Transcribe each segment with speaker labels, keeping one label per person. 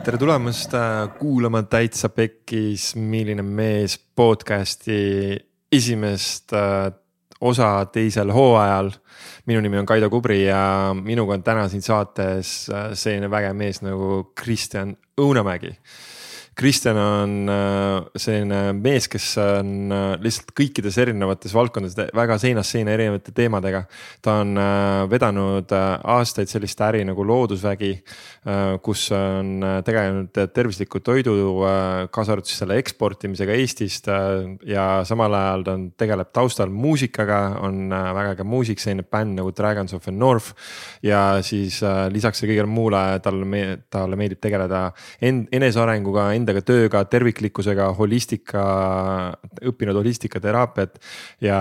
Speaker 1: tere tulemast äh, kuulama Täitsa Pekkis, milline mees podcast'i esimest äh, osa teisel hooajal. minu nimi on Kaido Kubri ja minuga on täna siin saates äh, selline vägev mees nagu Kristjan Õunamägi Kristjan on äh, selline mees, kes on äh, lihtsalt kõikides erinevates valdkondades väga seinast seina erinevate teemadega. ta on äh, vedanud aastaid sellist äri nagu Loodusvägi, kus on tegelenud tervisliku toidu, kaasa arvatud siis selle eksportimisega Eestist. ja samal ajal ta on, tegeleb taustal muusikaga, on väga äge muusik, selline bänd nagu Dragons of the North. ja siis lisaks kõigele muule talle, talle meeldib tegeleda enesearenguga, enda endaga tööga, terviklikkusega, holistika, õppinud holistikateraapiat. ja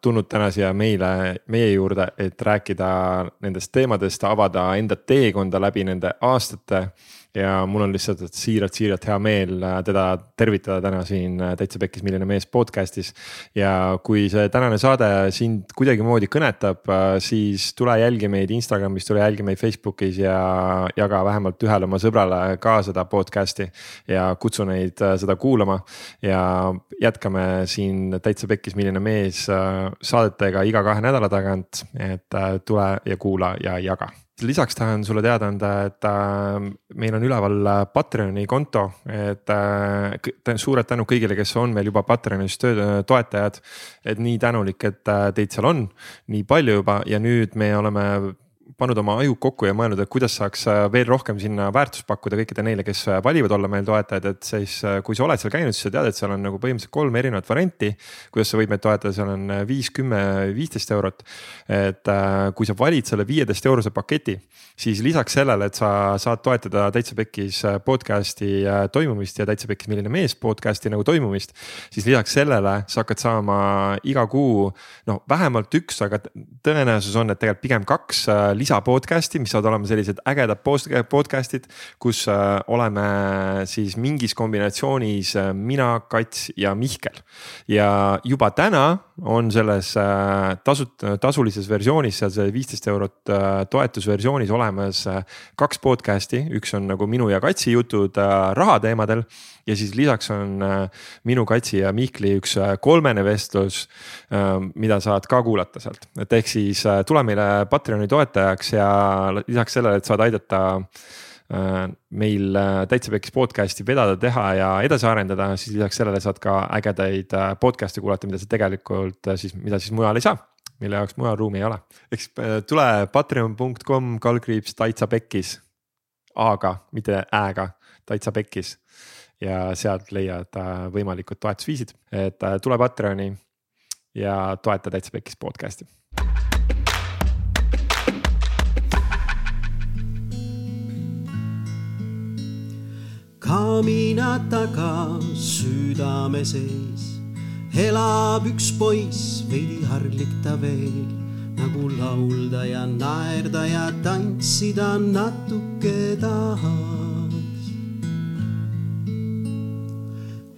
Speaker 1: tulnud täna siia meile, meie juurde, et rääkida nendest teemadest, avada enda teekonda läbi nende aastate ja mul on lihtsalt siiralt-siiralt hea meel äh, teda tervitada täna siin äh, Täitsa Pekkis Milline Mees podcast'is. ja kui see tänane saade sind kuidagimoodi kõnetab, äh, siis tule jälgi meid Instagramis, tule jälgi meid Facebookis ja jaga vähemalt ühele oma sõbrale ka seda podcast'i. ja kutsu neid seda kuulama ja jätkame siin Täitsa Pekkis Milline Mees saadetega iga kahe nädala tagant, et tule ja kuula ja jaga lisaks tahan sulle teada anda, et äh, meil on üleval äh, Patreoni konto, et äh, suured tänud kõigile, kes on meil juba Patreonis töö, toetajad. et nii tänulik, et äh, teid seal on nii palju juba ja nüüd me oleme pannud oma ajud kokku ja mõelnud, et kuidas saaks äh, veel rohkem sinna väärtust pakkuda kõikidele neile, kes äh, valivad olla meil toetajad, et siis äh, kui sa oled seal käinud, siis sa tead, et seal on nagu põhimõtteliselt kolm erinevat varianti. kuidas sa võid meid toetada, seal on viis, kümme, viisteist eurot. et kui sa valid selle viieteist eurose paketi, siis lisaks sellele, et sa saad toetada Täitsa Pekkis podcast'i toimumist ja Täitsa Pekkis milline mees podcast'i nagu toimumist. siis lisaks sellele sa hakkad saama iga kuu noh, vähemalt üks, aga tõenäosus on, et tegelikult pigem kaks lisa podcast'i, mis saavad olema sellised ägedad podcast'id, kus äh, oleme siis mingis kombinatsioonis äh, mina, Kats ja Mihkel. ja juba täna on selles äh, tasut-, tasulises versioonis, seal see viisteist eurot toetusversioonis olemas kaks podcast'i, üks on nagu minu ja Katsi jutud rahateemadel ja siis lisaks on minu, Katsi ja Mihkli üks kolmene vestlus, mida saad ka kuulata sealt, et ehk siis tule meile Patreoni toetajaks ja lisaks sellele, et saad aidata äh, meil äh, Täitsa Pekkis podcast'i vedada, teha ja edasi arendada, siis lisaks sellele saad ka ägedaid äh, podcast'e kuulata, mida sa tegelikult siis, mida siis mujal ei saa mille jaoks mujal ruumi ei ole. siis tule patreon.com kaldkriips Täitsa Pekkis. A-ga, mitte Ä-ga, Täitsa Pekkis ja sealt leiad võimalikud toetusviisid, et tule Patreoni ja toeta Täitsa Pekkis podcast'i
Speaker 2: kamina taga südame sees elab üks poiss, veidi harglik ta veel, nagu laulda ja naerda ja tantsida natuke tahaks.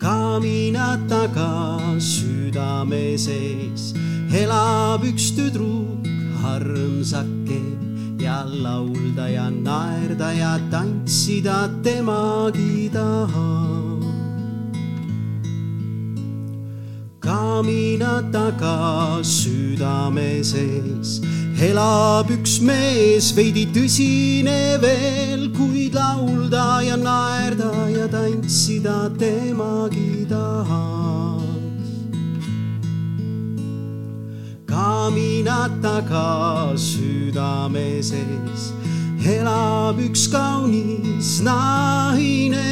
Speaker 2: Kamina taga südame sees elab üks tüdruk, armsake ja laulda ja naerda ja tantsida temagi tahab. Kamina taga südame sees elab üks mees, veidi tõsine veel, kuid laulda ja naerda ja tantsida temagi tahab. kamina taga südame sees elab üks kaunis naine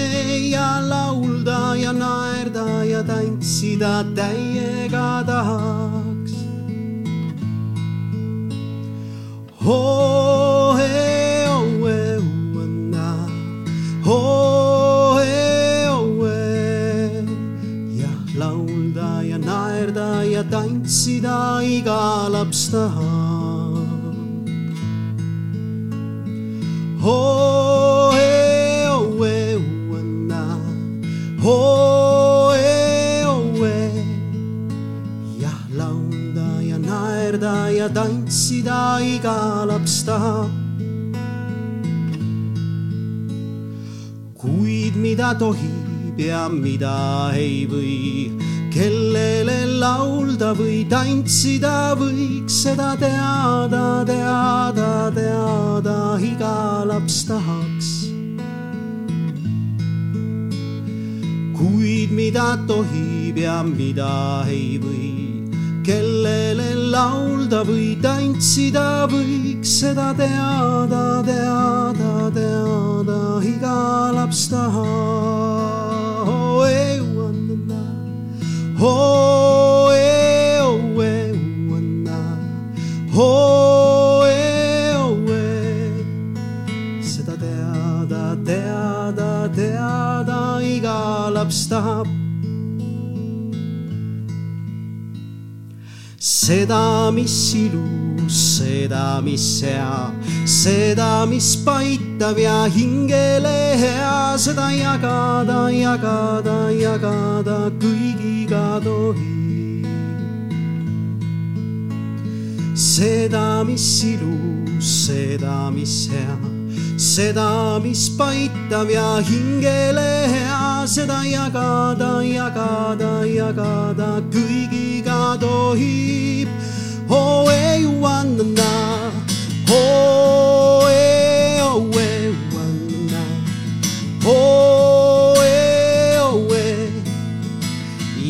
Speaker 2: ja laulda ja naerda ja tantsida täiega tahaks. Oh, eh, oh, eh, oh, oh. tantsida iga laps tahab. Ja tantsida iga laps tahab. kuid mida tohib ja mida ei või kellele laulda või tantsida võiks, seda teada, teada, teada iga laps tahaks. kuid mida tohib ja mida ei või, kellele laulda või tantsida võiks, seda teada, teada, teada iga laps tahaks. Ho e o e wana Ho e o e Seda teada, teada, teada iga laps tahab seda, mis ilus, seda, mis hea, seda, mis paitab ja hingele hea, seda jagada, jagada, jagada kõigiga tohib. seda, mis ilus, seda, mis hea, seda, mis paitab ja hingele hea, seda jagada, jagada, jagada kõigiga tohib. Oh, wanna, oh, ei, oh,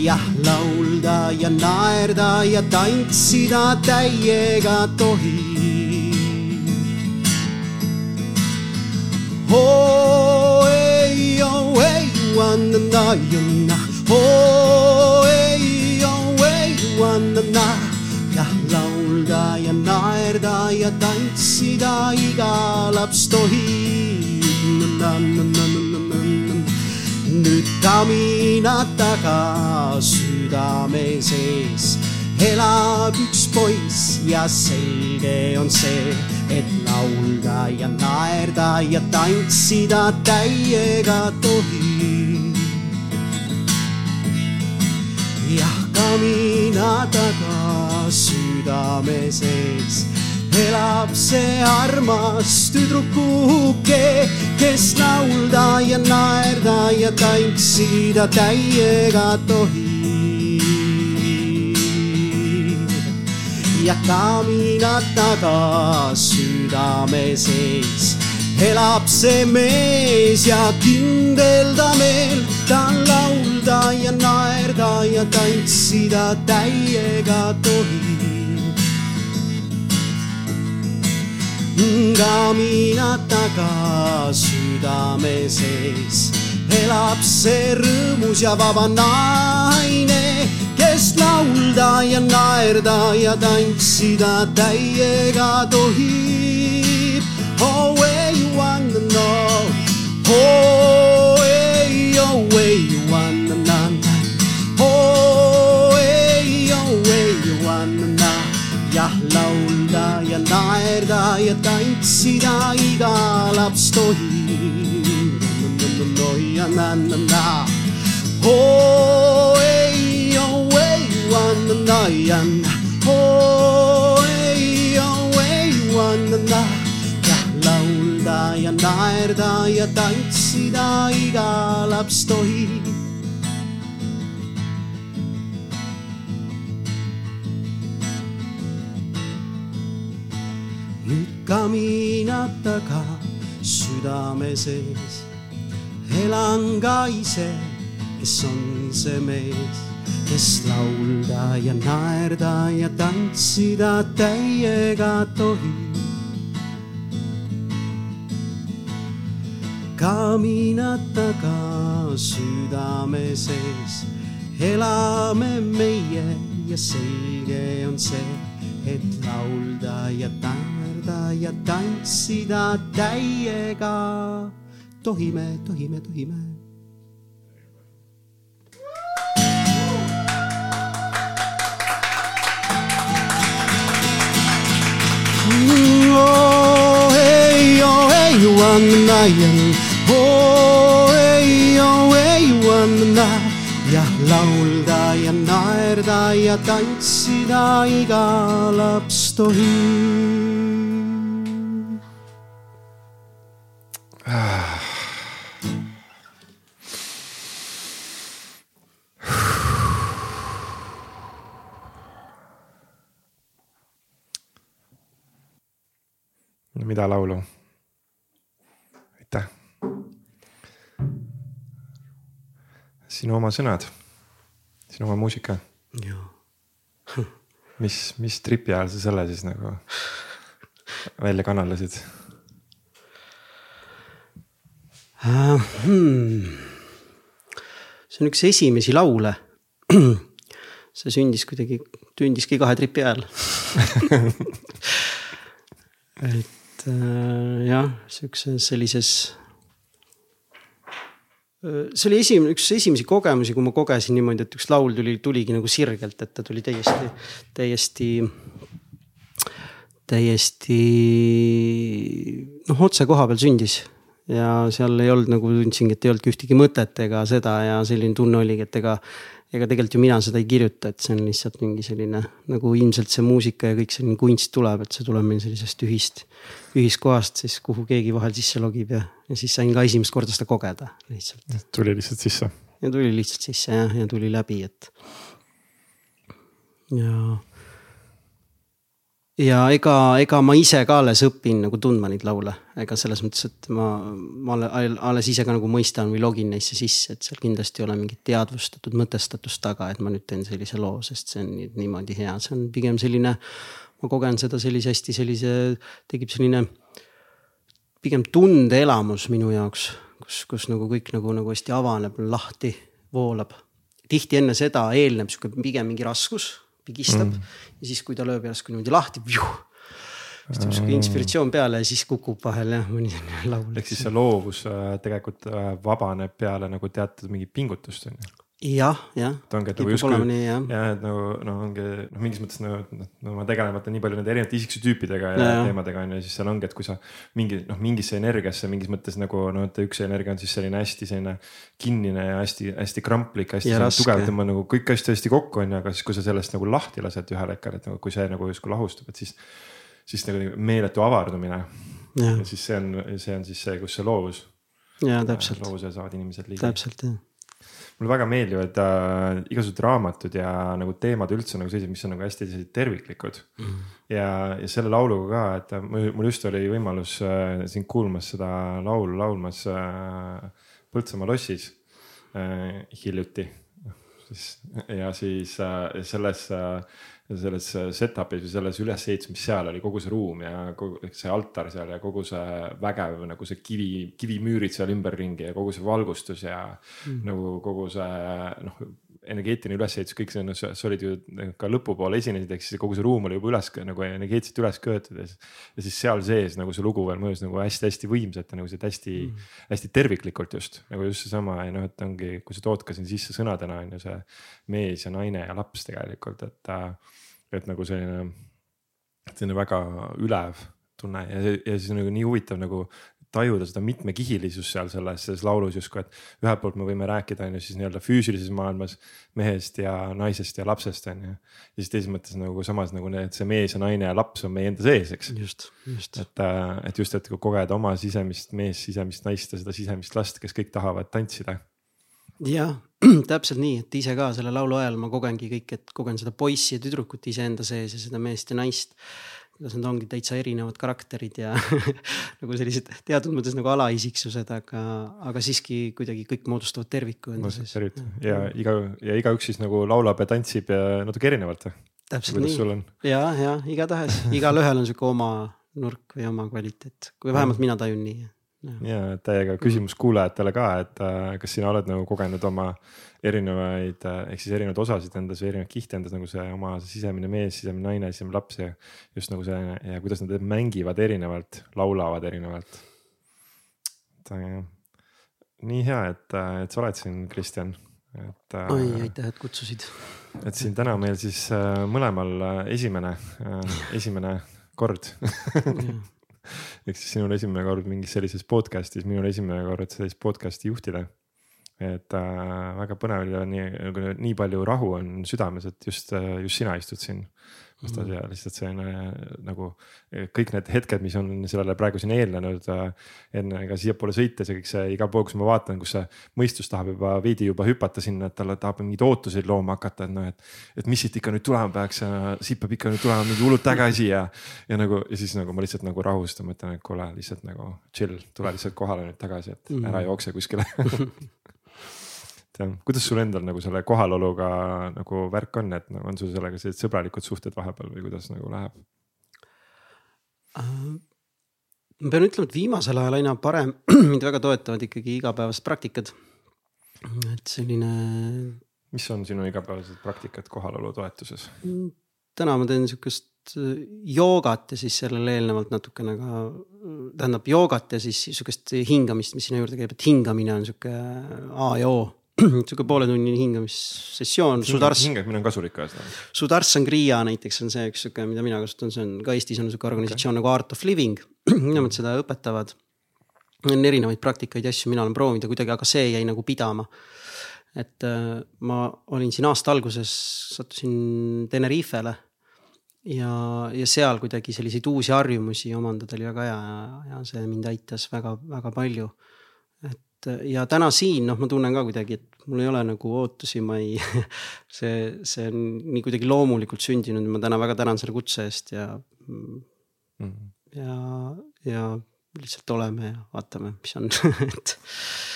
Speaker 2: jah, laulda ja naerda ja tantsida täiega tohib. Oh, ei, oh, ei, wanna, junna, oh, ei, oh, ei, ja naerda ja tantsida iga laps tohib. nüüd kaminad taga südame sees elab üks poiss ja selge on see, et laulda ja naerda ja tantsida täiega tohib. jah, kamina taga südame sees elab see armas tüdrukuke, kes laulda ja naerda ja tantsida täiega tohib. ja kamina taga südame sees elab see mees ja kindel ta meel, ta laulda ja naerda ja tantsida täiega tohib. Kamina taga südame sees elab see rõõmus ja vaba naine, kes laulda ja naerda ja tantsida täiega tohib. Oh, where you wanna know? Oh, hey, oh, where naerda ja tantsida iga laps tohib. no ja na na na. Oh, ei, oh, ei, wanna na ja na. Oh, ei, oh, ei, wanna na. jah, laulda ja naerda ja tantsida iga laps tohib. Nüüd kaminad taga südame sees elan ka ise, kes on see mees, kes laulda ja naerda ja tantsida täiega tohib. kaminad taga südame sees elame meie ja selge on see, et laulda ja naerda ja tantsida täiega tohime, tohime, tohime. Oh, hey, oh, hey, one night. Oh, hey, oh, hey, one night. jah, laulda ja naerda ja tantsida iga laps tohib.
Speaker 1: no mida laulu? aitäh. sinu oma sõnad, sinu oma muusika. mis, mis tripi ajal sa selle siis nagu välja
Speaker 2: kannalasid? Hmm. see on üks esimesi laule see sündis kuidagi, sündiski kahe tripi ajal et äh, jah, sihukeses sellises. Äh, see oli esimene, üks esimesi kogemusi, kui ma kogesin niimoodi, et üks laul tuli, tuligi nagu sirgelt, et ta tuli täiesti, täiesti täiesti noh, otse koha peal sündis ja seal ei olnud nagu tundsingi, et ei olnudki ühtegi mõtet ega seda ja selline tunne oligi, et ega ega tegelikult ju mina seda ei kirjuta, et see on lihtsalt mingi selline nagu ilmselt see muusika ja kõik selline kunst tuleb, et see tuleb meil sellisest ühist, ühiskohast siis, kuhu keegi vahel sisse logib ja, ja siis sain ka esimest korda seda kogeda lihtsalt.
Speaker 1: tuli lihtsalt sisse?
Speaker 2: ja tuli lihtsalt sisse jah, ja tuli läbi, et. ja ja ega, ega ma ise ka alles õpin nagu tundma neid laule, ega selles mõttes, et ma, ma alles ise ka nagu mõistan või login neisse sisse, et seal kindlasti ei ole mingit teadvustatud mõtestatust taga, et ma nüüd teen sellise loo, sest see on niimoodi hea, see on pigem selline. ma kogen seda sellise hästi sellise, tekib selline pigem tundeelamus minu jaoks, kus, kus nagu kõik nagu, nagu hästi avaneb, lahti, voolab. tihti enne seda eelneb sihuke pigem mingi raskus pigistab mm. ja siis, kui ta lööb järsku niimoodi lahti, siis tuleb sihuke inspiratsioon peale ja siis kukub vahel jah, mõni laul.
Speaker 1: ehk siis see loovus äh, tegelikult äh, vabaneb peale nagu teatud mingit pingutust on ju
Speaker 2: jah, jah.
Speaker 1: et ongi, et nagu justkui jah ja,, et nagu noh, ongi noh, mingis mõttes nagu noh, no ma tegelen vaata nii palju nende erinevate isiksuse tüüpidega ja, ja teemadega on ju, siis seal ongi, et kui sa mingi noh, mingisse energiasse mingis mõttes nagu noh, et üks energia on siis selline hästi selline kinnine ja hästi-hästi kramplik, hästi tugev, tõmbab nagu kõik hästi-hästi kokku on ju, aga siis, kui sa sellest nagu lahti lased ühel hetkel, et nagu kui see nagu justkui lahustub, et siis. siis nagu meeletu avardumine. ja siis see on, see on siis see, kus see loovus.
Speaker 2: ja täpselt.
Speaker 1: loovusele saavad inimesed ligi.
Speaker 2: täpselt jah
Speaker 1: mulle väga meeldivad äh, igasugused raamatud ja nagu teemad üldse nagu sellised, mis on nagu hästi sellised terviklikud mm.. ja, ja selle lauluga ka, et mul, mul just oli võimalus äh, sind kuulmas seda laulu laulmas äh, Põltsamaa lossis äh, hiljuti. ja siis äh, selles äh, selles setup'is või selles ülesehituses, mis seal oli, kogu see ruum ja kogu see altar seal ja kogu see vägev nagu see kivi, kivimüürid seal ümberringi ja kogu see valgustus ja mm. nagu kogu see noh energeetiline ülesehitus, kõik see, no sa olid ju ka lõpupoole esinesid, ehk siis kogu see ruum oli juba üles nagu energeetiliselt üles köetud ja siis. ja siis seal sees nagu see lugu veel mõjus nagu hästi-hästi võimsalt ja nagu see hästi mm., hästi terviklikult just nagu just seesama ja noh, et ongi, kui sa tood ka siin sisse sõnadena on ju see mees ja naine ja laps tegelikult, et et nagu selline, selline väga ülev tunne ja, ja siis nagu nii huvitav nagu tajuda seda mitmekihilisust seal selles, selles laulus justkui, et ühelt poolt me võime rääkida, on ju siis nii-öelda füüsilises maailmas mehest ja naisest ja lapsest, on ju. ja siis teises mõttes nagu samas nagu need, see mees ja naine ja laps on meie enda sees, eks.
Speaker 2: just, just.
Speaker 1: et, äh, et just, et kogeda oma sisemist meest, sisemist naist ja seda sisemist last, kes kõik tahavad tantsida
Speaker 2: jah, täpselt nii, et ise ka selle laulu ajal ma kogengi kõik, et kogen seda poissi ja tüdrukut iseenda sees ja seda meest ja naist. Kuidas nad ongi täitsa erinevad karakterid ja nagu sellised teatud mõttes nagu alaisiksused, aga, aga siiski kuidagi kõik moodustavad terviku enda sees.
Speaker 1: ja iga ja igaüks siis nagu laulab ja tantsib ja natuke erinevalt
Speaker 2: täpselt nii, ja, ja igatahes igalühel on sihuke oma nurk või oma kvaliteet, kui vähemalt mina tajun nii
Speaker 1: ja täiega küsimus kuulajatele ka, et äh, kas sina oled nagu kogenud oma erinevaid äh, ehk siis erinevaid osasid endas või erinevaid kihte endas nagu see oma see sisemine mees, sisemine naine, sisemine laps ja just nagu see ja kuidas nad mängivad erinevalt, laulavad erinevalt. et äh, nii hea, et, et sa oled siin, Kristjan,
Speaker 2: et. oi, aitäh, et kutsusid.
Speaker 1: et siin täna meil siis mõlemal esimene, esimene kord ehk siis sinul esimene kord mingis sellises podcast'is, minul esimene kord sellist podcast'i juhtida. et äh, väga põnev ja nii, nagu nii palju rahu on südames, et just, just sina istud siin vastas ja lihtsalt see on äh, nagu äh, kõik need hetked, mis on sellele praegu siin eelnenud äh, enne ka siiapoole sõites ja kõik see igal pool, kus ma vaatan, kus see mõistus tahab juba veidi juba hüpata sinna, et talle tahab mingeid ootuseid looma hakata, et noh, et. et mis siit ikka nüüd tulema peaks ja siit peab ikka nüüd tulema mingi hullult äge asi ja, ja nagu ja siis nagu ma lihtsalt nagu rahustan, mõtlen, et kuule lihtsalt nagu chill, tule lihtsalt kohale nüüd tagasi, et ära mhm. jookse kuskile et kuidas sul endal nagu selle kohaloluga nagu värk on, et nagu on sul sellega sellised sõbralikud suhted vahepeal või kuidas nagu läheb
Speaker 2: uh,? ma pean ütlema, et viimasel ajal aina parem, mind väga toetavad ikkagi igapäevased praktikad. et selline.
Speaker 1: mis on sinu igapäevased praktikad kohalolu toetuses?
Speaker 2: Täna ma teen sihukest äh, joogat ja siis sellele eelnevalt natukene ka, tähendab joogat ja siis sihukest hingamist, mis sinna juurde käib, et hingamine on sihuke A ja O sihuke pooletunnine hingamissessioon.
Speaker 1: hingamine on kasulik ka
Speaker 2: seda? Sudar Sangria näiteks on see üks sihuke, mida mina kasutan, see on ka Eestis on sihuke organisatsioon okay. nagu Art of Living. Nemad seda õpetavad. on erinevaid praktikaid ja asju, mina olen proovinud ja kuidagi, aga see jäi nagu pidama. et äh, ma olin siin aasta alguses, sattusin Tenerifele ja, ja seal kuidagi selliseid uusi harjumusi omandada oli väga hea ja, ja see mind aitas väga-väga palju et ja täna siin noh, ma tunnen ka kuidagi, et mul ei ole nagu ootusi, ma ei see, see on nii kuidagi loomulikult sündinud, ma täna väga tänan selle kutse eest ja mm. -hmm. ja, ja lihtsalt oleme ja vaatame, mis on et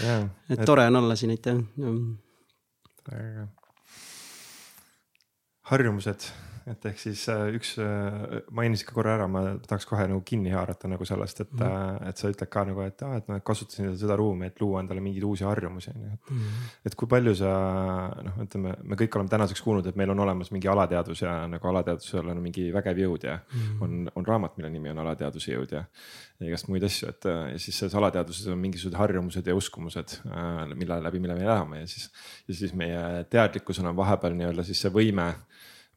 Speaker 2: yeah,, et, tore on olla siin, aitäh.
Speaker 1: harjumused et ehk siis äh, üks, äh, mainisid ka korra ära, ma tahaks kohe nagu kinni haarata nagu sellest, et mm, -hmm. et sa ütled ka nagu, et aa, et noh, et kasutasin seda ruumi, et luua endale mingeid uusi harjumusi on ju, et. -hmm. et kui palju sa noh, ütleme, me kõik oleme tänaseks kuulnud, et meil on olemas mingi alateadus ja nagu alateadusel on mingi vägev jõud ja mm -hmm. on, on raamat, mille nimi on Alateaduse jõud ja. ja igast muid asju, et ja siis selles alateaduses on mingisugused harjumused ja uskumused, mille läbi, mille me elame ja siis. ja siis meie teadlikkusel on vahepeal nii-öelda siis see võime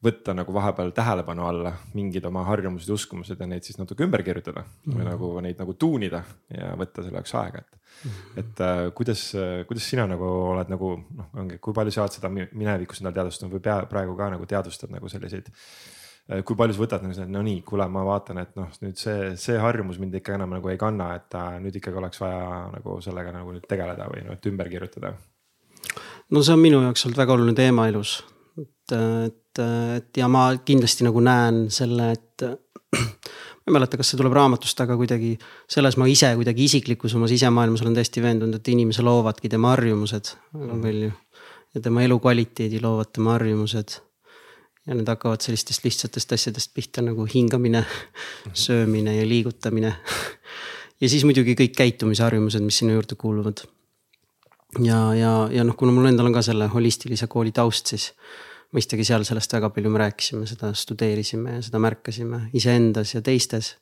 Speaker 1: võtta nagu vahepeal tähelepanu alla mingid oma harjumused ja uskumused ja neid siis natuke ümber kirjutada mm -hmm. või nagu neid nagu tuunida ja võtta selle jaoks aega, et mm. -hmm. et äh, kuidas, kuidas sina nagu oled nagu noh, ongi, kui palju sa oled seda minevikus endale teadvustanud või pea, praegu ka nagu teadvustad nagu selliseid äh, kui palju sa võtad nagu seda, no nii, kuule, ma vaatan, et noh, nüüd see, see harjumus mind ikka enam nagu ei kanna, et äh, nüüd ikkagi oleks vaja nagu sellega nagu nüüd tegeleda või noh, et ümber kirjutada.
Speaker 2: no see on minu jaoks olnud väga oluline teema elus, et, et et, et ja ma kindlasti nagu näen selle, et ma ei mäleta, kas see tuleb raamatust, aga kuidagi selles ma ise kuidagi isiklikus oma sisemaailmas olen täiesti veendunud, et inimese loovadki tema harjumused väga mhm. palju. ja tema elukvaliteedi loovad tema harjumused. ja need hakkavad sellistest lihtsatest asjadest pihta nagu hingamine, mhm. söömine ja liigutamine. ja siis muidugi kõik käitumisharjumused, mis sinna juurde kuuluvad. ja, ja, ja noh, kuna mul endal on ka selle holistilise kooli taust, siis mõistagi seal sellest väga palju me rääkisime, seda studeerisime ja seda märkasime iseendas ja teistes.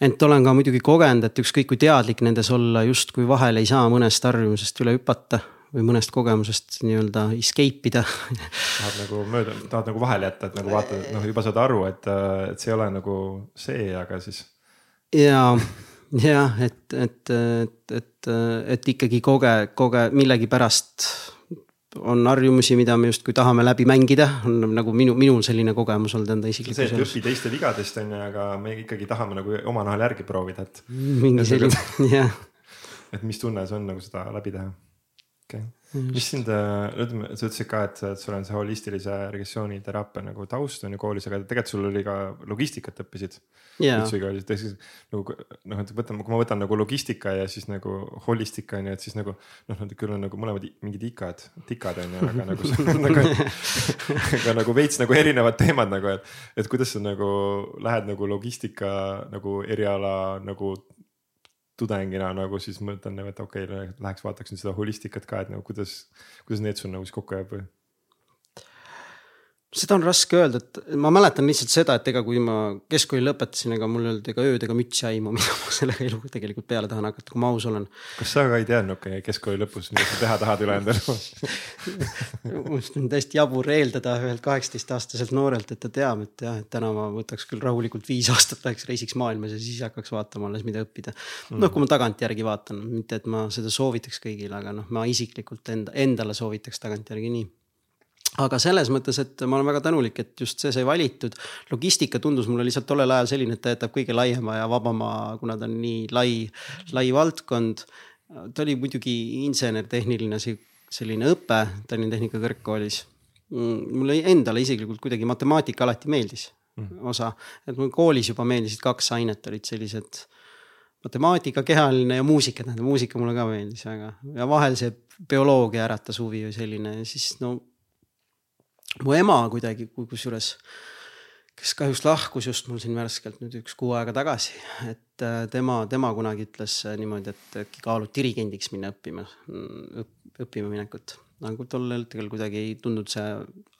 Speaker 2: ent olen ka muidugi kogenud, et ükskõik kui teadlik nendes olla, justkui vahel ei saa mõnest harjumusest üle hüpata või mõnest kogemusest nii-öelda escape ida
Speaker 1: tahad nagu mööda, tahad nagu vahele jätta, et nagu vaatad, et noh, juba saad aru, et, et see ei ole nagu see, aga siis.
Speaker 2: ja, jah, et, et, et, et, et ikkagi koge, koge millegipärast on harjumusi, mida me justkui tahame läbi mängida, on nagu minu, minul selline kogemus olnud enda isiklikus
Speaker 1: elus. see, et õpi teiste vigadest on ju, aga me ikkagi tahame nagu oma nahal järgi proovida, et.
Speaker 2: mingi selline, jah.
Speaker 1: et mis tunne see on nagu seda läbi teha okei okay., mis sind, äh, ütleme, sa ütlesid ka, et, et sul on see holistilise regressiooni teraapia nagu taust on ju koolis, aga tegelikult sul oli ka logistikat õppisid.
Speaker 2: Yeah..
Speaker 1: nagu noh, et võtame, kui ma võtan nagu logistika ja siis nagu holistika on ju, et siis nagu noh, nad küll on nagu mõlemad mingid ikad, tikad on ju, aga nagu, nagu aga nagu veits nagu erinevad teemad nagu, et, et kuidas sa nagu lähed nagu logistika nagu eriala nagu tudengina nagu siis mõtlen, et okei okay,, läheks vaataks nüüd seda holistikat ka, et nagu kuidas, kuidas need sul nagu siis kokku jääb või?
Speaker 2: Seda on raske öelda, et ma mäletan lihtsalt seda, et ega kui ma keskkooli lõpetasin, ega mul ei olnud ega ööd ega mütsi aimu, mida ma sellega eluga tegelikult peale tahan hakata, kui ma aus olen.
Speaker 1: kas sa ka ei teadnud okay, keskkooli lõpus, mida sa teha tahad ülejäänud elu?
Speaker 2: Arust on täiesti jabur eeldada ühelt kaheksateistaastaselt noorelt, et ta teab, et jah, et täna ma võtaks küll rahulikult viis aastat, läheks reisiks maailmas ja siis hakkaks vaatama alles, mida õppida. Mm.. noh, kui ma tagantjärgi vaatan, mitte et ma seda soovitaks kõigile, aga noh, ma isiklikult enda, endale soovitaks tagantjärgi nii aga selles mõttes, et ma olen väga tänulik, et just see sai valitud. logistika tundus mulle lihtsalt tollel ajal selline, et ta jätab kõige laiema ja vabama, kuna ta on nii lai, lai valdkond. ta oli muidugi insener-tehniline selline õpe Tallinna Tehnikakõrgkoolis. Mm, mulle endale isiklikult kuidagi matemaatika alati meeldis mm. osa, et mul koolis juba meeldisid kaks ainet olid sellised matemaatika, kehaline ja muusika, tähendab muusika mulle ka meeldis väga ja vahel see bioloogia äratas huvi või selline siis no mu ema kuidagi, kusjuures, kes kahjuks lahkus just mul siin värskelt nüüd üks kuu aega tagasi, et äh, tema, tema kunagi ütles äh, niimoodi, et äkki kaalud dirigendiks minna õppima õpp,, õppima minekut nagu tol hetkel kuidagi ei tundunud see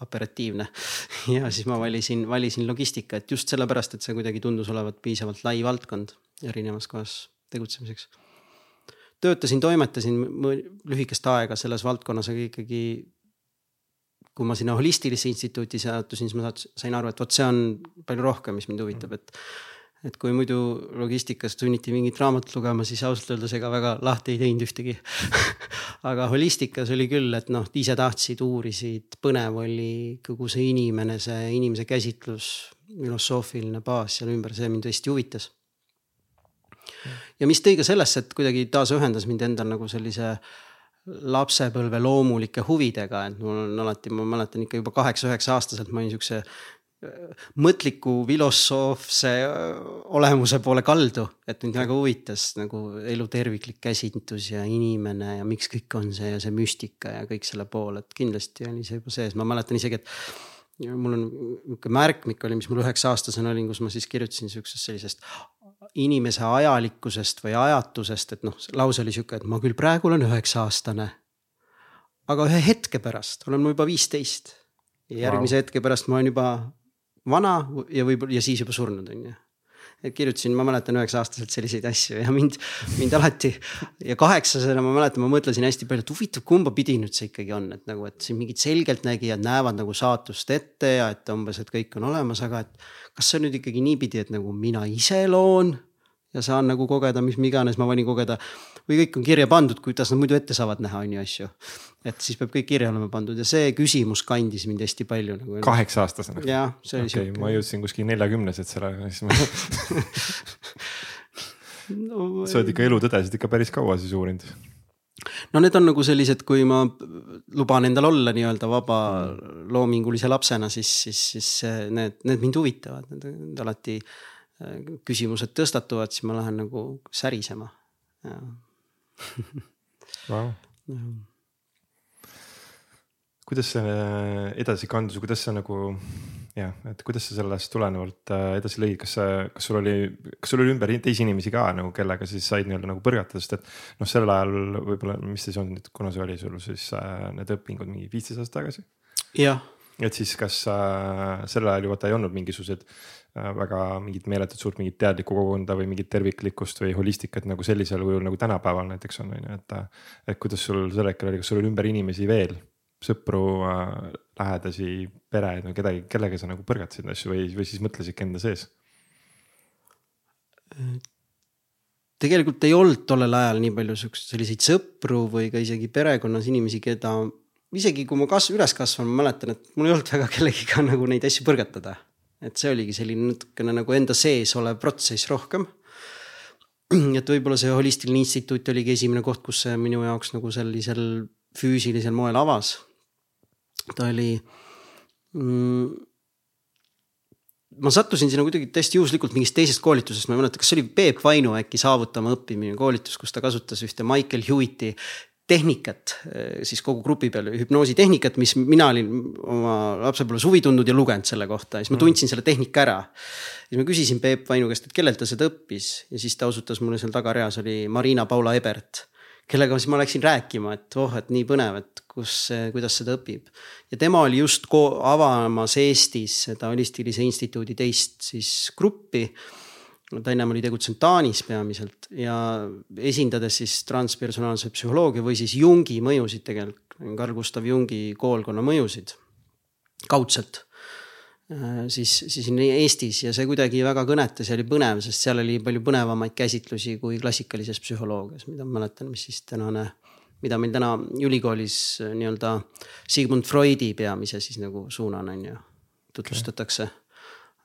Speaker 2: operatiivne. ja siis ma valisin, valisin logistika, et just sellepärast, et see kuidagi tundus olevat piisavalt lai valdkond erinevas kohas tegutsemiseks. töötasin, toimetasin lühikest aega selles valdkonnas, aga ikkagi kui ma sinna holistilisse instituuti sattusin, siis ma sain aru, et vot see on palju rohkem, mis mind huvitab, et. et kui muidu logistikas sunniti mingit raamatut lugema, siis ausalt öeldes ega väga lahti ei teinud ühtegi aga holistikas oli küll, et noh, ise tahtsid, uurisid, põnev oli kogu see inimene, see inimese käsitlus, filosoofiline baas seal ümber, see mind tõesti huvitas. ja mis tõi ka sellesse, et kuidagi taas ühendas mind endal nagu sellise äh, lapsepõlve loomulike huvidega, et mul on alati, ma mäletan ikka juba kaheksa-üheksa aastaselt ma olin siukse äh, mõtliku filosoofse äh, olemuse poole kaldu, et mind väga huvitas nagu elu terviklik käsitlus ja inimene ja miks kõik on see ja see müstika ja kõik selle pool, et kindlasti oli see juba sees, ma mäletan isegi, et mul on nihuke märkmik oli, mis mul üheksa aastasena olin, kus ma siis kirjutasin siuksest sellisest inimese ajalikkusest või ajatusest, et noh, lause oli sihuke, et ma küll praegu olen üheksa aastane. aga ühe hetke pärast olen ma juba viisteist. ja järgmise wow. hetke pärast ma olen juba vana ja võib-olla ja siis juba surnud on ju et kirjutasin, ma mäletan üheksa-aastaselt selliseid asju ja mind, mind alati ja kaheksasena ma mäletan, ma mõtlesin hästi palju, et huvitav, kumba pidi nüüd see ikkagi on, et nagu, et siin mingid selgeltnägijad näevad nagu saatust ette ja et umbes, et kõik on olemas, aga et. kas see on nüüd ikkagi niipidi, et nagu mina ise loon ja saan nagu kogeda, mis iganes ma võin kogeda või kõik on kirja pandud, kuidas nad muidu ette saavad näha, on ju asju. et siis peab kõik kirja olema pandud ja see küsimus kandis mind hästi palju nagu.
Speaker 1: kaheksa aastasena?
Speaker 2: jah, see oli
Speaker 1: okay, sihuke. ma jõudsin kuskil neljakümneselt sellele, siis ma no, sa oled ikka elutõdesid ikka päris kaua siis uurinud
Speaker 2: no need on nagu sellised, kui ma luban endal olla nii-öelda vaba loomingulise lapsena, siis, siis, siis need, need mind huvitavad, need alati äh, küsimused tõstatuvad, siis ma lähen nagu särisema
Speaker 1: wow. kuidas see edasi kandus, kuidas sa nagu jah, et kuidas sa sellest tulenevalt äh, edasi lõid, kas sa, kas sul oli, kas sul oli ümber teisi inimesi ka nagu, kellega siis said nii-öelda nagu põrgata, sest et noh, sel ajal võib-olla, mis siis on kuna see oli sul siis äh, need õpingud mingi viisteist aastat tagasi?
Speaker 2: jah.
Speaker 1: et siis, kas äh, sel ajal ju vaata ei olnud mingisuguseid äh, Äh, väga mingit meeletut suurt mingit teadlikku kogukonda või mingit terviklikkust või holistikat nagu sellisel kujul nagu tänapäeval näiteks on, on ju, et. et kuidas sul sel hetkel oli, kas sul oli ümber inimesi veel, sõpru äh,, lähedasi, pere, no kedagi, kellega sa nagu põrgatasid asju või, või siis mõtlesidki enda sees?
Speaker 2: tegelikult ei olnud tollel ajal nii palju siukseid selliseid sõpru või ka isegi perekonnas inimesi, keda isegi kui ma kasv-, üles kasvan, ma mäletan, et mul ei olnud väga kellegiga nagu neid asju põrgatada et see oligi selline natukene nagu enda sees olev protsess rohkem. et võib-olla see holistiline instituut oligi esimene koht, kus see minu jaoks nagu sellisel füüsilisel moel avas. ta oli mm, ma sattusin sinna kuidagi täiesti juhuslikult mingist teisest koolitusest, ma ei mäleta, kas see oli Peep Vainu äkki saavutama õppimine koolitus, kus ta kasutas ühte Michael Hewitti tehnikat eh, siis kogu grupi peal, hüpnoositehnikat, mis mina olin oma lapsepõlves huvi tundnud ja lugenud selle kohta ja siis ma mm. tundsin selle tehnika ära. siis ma küsisin Peep Vainu käest, et kellelt ta seda õppis ja siis ta osutas mulle seal tagareas oli Marina Paula Ebert. kellega siis ma läksin rääkima, et oh, et nii põnev, et kus, kuidas seda õpib. ja tema oli just avamas Eestis seda Holistilise Instituudi teist siis gruppi ennem oli tegutsenud Taanis peamiselt ja esindades siis transpersonaalse psühholoogia või siis Jungi mõjusid tegelikult, Carl Gustav Jungi koolkonna mõjusid kaudselt. Äh, siis, siis Eestis ja see kuidagi väga kõnetas ja oli põnev, sest seal oli palju põnevamaid käsitlusi kui klassikalises psühholoogias, mida ma mäletan, mis siis tänane mida meil täna ülikoolis äh, nii-öelda Sigmund Freudi peamise siis nagu suunana on ju, tutvustatakse okay..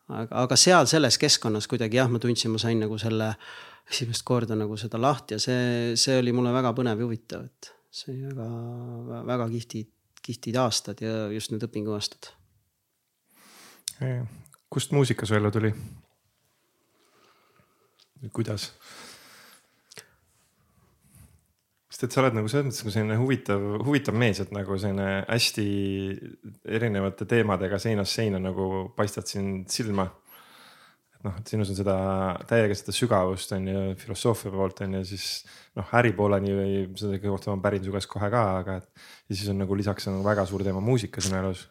Speaker 2: Aga, aga seal selles keskkonnas kuidagi jah, ma tundsin, ma sain nagu selle esimest korda nagu seda lahti ja see, see oli mulle väga põnev ja huvitav, et see oli väga, väga kihvtid, kihvtid aastad ja just need õpinguaastad.
Speaker 1: kust muusika su ellu tuli? kuidas? Sest et sa oled nagu selles mõttes nagu selline huvitav, huvitav mees, et nagu selline hästi erinevate teemadega seinast seina nagu paistad sind silma. et noh, et sinus on seda täiega seda sügavust on ju filosoofia poolt on ju, siis noh, äri pooleni või selle kohta ma pärin su käest kohe ka, aga et. ja siis on nagu lisaks on väga suur teema muusika sinu elus.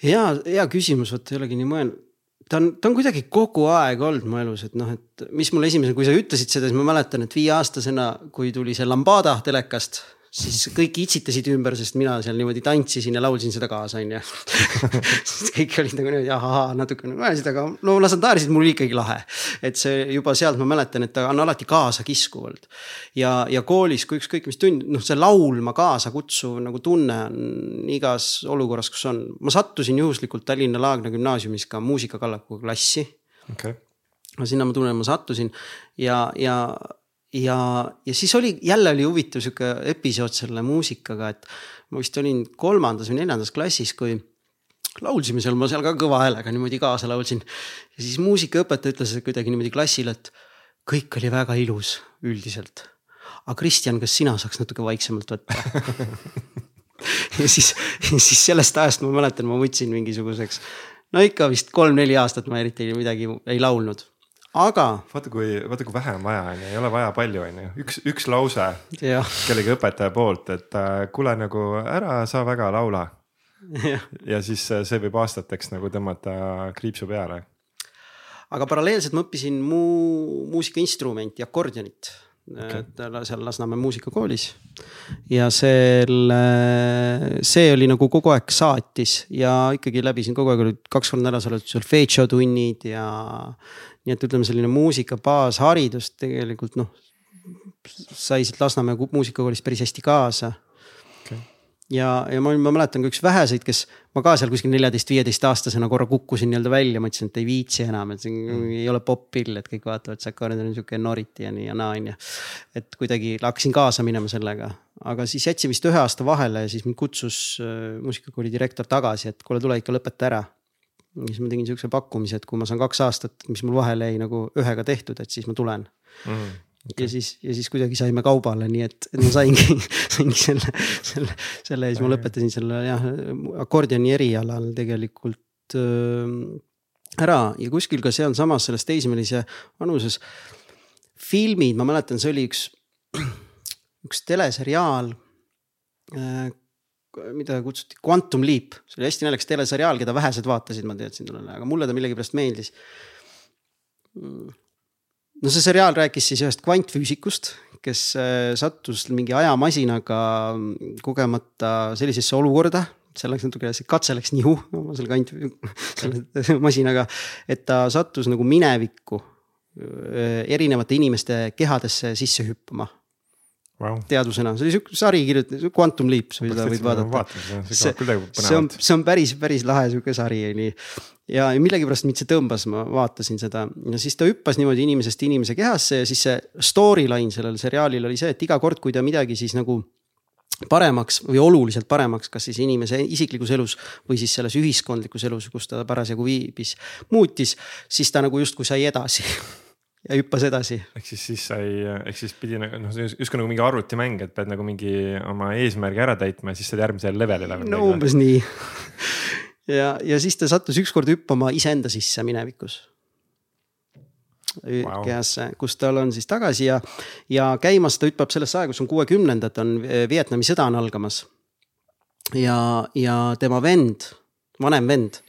Speaker 2: ja, hea küsimus, vot ei olegi nii mõelnud ta on, ta on kuidagi kogu aeg olnud mu elus, et noh, et mis mulle esimesena, kui sa ütlesid seda, siis ma mäletan, et viieaastasena, kui tuli see Lambada telekast siis kõik itsitasid ümber, sest mina seal niimoodi tantsisin ja laulsin seda kaasa, onju. kõik olid nagu niimoodi ahaa, natuke nagu naersid, aga no las nad naersid, mul ikkagi lahe. et see juba sealt ma mäletan, et ta on alati kaasakiskuv olnud. ja, ja koolis, kui ükskõik mis tund, noh, see laulma kaasa kutsuv nagu tunne on igas olukorras, kus on. ma sattusin juhuslikult Tallinna Laagna gümnaasiumis ka muusikakallaku klassi
Speaker 1: okay..
Speaker 2: no sinna ma tunnen, ma sattusin ja, ja ja, ja siis oli jälle oli huvitav sihuke episood selle muusikaga, et ma vist olin kolmandas või neljandas klassis, kui laulsime seal, ma seal ka kõva häälega niimoodi kaasa laulsin. ja siis muusikaõpetaja ütles kuidagi niimoodi klassile, et kõik oli väga ilus üldiselt. aga Kristjan, kas sina saaks natuke vaiksemalt võtta ja siis, siis sellest ajast ma mäletan, ma võtsin mingisuguseks, no ikka vist kolm-neli aastat ma eriti midagi ei laulnud aga.
Speaker 1: vaata, kui, vaata, kui vähe on vaja, on ju, ei ole vaja palju, on ju, üks, üks lause kellegi õpetaja poolt, et äh, kuule nagu ära sa väga laula. ja siis äh, see võib aastateks nagu tõmmata kriipsu peale.
Speaker 2: aga paralleelselt ma õppisin muu muusikainstrumenti, akordionit okay. seal Lasnamäe muusikakoolis. ja selle, see oli nagu kogu aeg saatis ja ikkagi läbisin kogu aeg olid kaks korda nädalas olid solfedžo tunnid ja nii et ütleme, selline muusika baasharidus tegelikult noh, sai siit Lasnamäe muusikakoolist päris hästi kaasa. Ja, ja ma, ma mäletan ka üks väheseid, kes ma ka seal kuskil neljateist, viieteist aastasena korra kukkusin nii-öelda välja, ma ütlesin, et ei viitsi enam, et see mm. ei ole popp-pill, et kõik vaatavad, see akord on sihuke noriti ja nii ja naa on ju. et kuidagi hakkasin kaasa minema sellega, aga siis jätsin vist ühe aasta vahele ja siis mind kutsus äh, muusikakooli direktor tagasi, et kuule, tule ikka lõpeta ära siis ma tegin sihukese pakkumise, et kui ma saan kaks aastat, mis mul vahele jäi nagu ühega tehtud, et siis ma tulen mm. Okay. ja siis, ja siis kuidagi saime kaubale, nii et, et ma saingi saingi selle, selle, selle ja siis ma lõpetasin selle jah, akordioni erialal tegelikult äh, ära ja kuskil ka sealsamas selles teismelise vanuses. filmid, ma mäletan, see oli üks, üks teleseriaal äh, mida kutsuti Quantum Leap, see oli hästi naljakas teleseriaal, keda vähesed vaatasid, ma teadsin tollel ajal, aga mulle ta millegipärast meeldis. No see seriaal rääkis siis ühest kvantfüüsikust, kes äh, sattus mingi ajamasinaga kogemata sellisesse olukorda, seal läks natuke, see katse läks nihu selle kant-, selle masinaga, et ta sattus nagu minevikku äh, erinevate inimeste kehadesse sisse hüppama
Speaker 1: wow..
Speaker 2: teadusena, see oli sihuke sari kirjutatud, Quantum Leap, sa võid, vaadata. see, see on, see on päris, päris lahe sihuke sari oli. ja, ja millegipärast mind see tõmbas, ma vaatasin seda. Ja siis ta hüppas niimoodi inimesest inimese kehasse ja siis see storyline sellel seriaalil oli see, et iga kord, kui ta midagi siis nagu paremaks või oluliselt paremaks, kas siis inimese isiklikus elus või siis selles ühiskondlikus elus, kus ta parasjagu viibis, muutis, siis ta nagu justkui sai edasi ja hüppas edasi.
Speaker 1: ehk siis, siis sai, ehk siis pidi nagu noh, justkui nagu mingi arvutimäng, et pead nagu mingi oma eesmärgi ära täitma ja siis saad järgmisele levelile.
Speaker 2: no umbes nii ja, ja siis ta sattus ükskord hüppama iseenda sisse minevikus wow. kehasse, kus tal on siis tagasi ja, ja käimas ta hüppab sellesse aega, kus on kuuekümnendad, on Vietnami sõda on algamas. ja, ja tema vend, vanem vend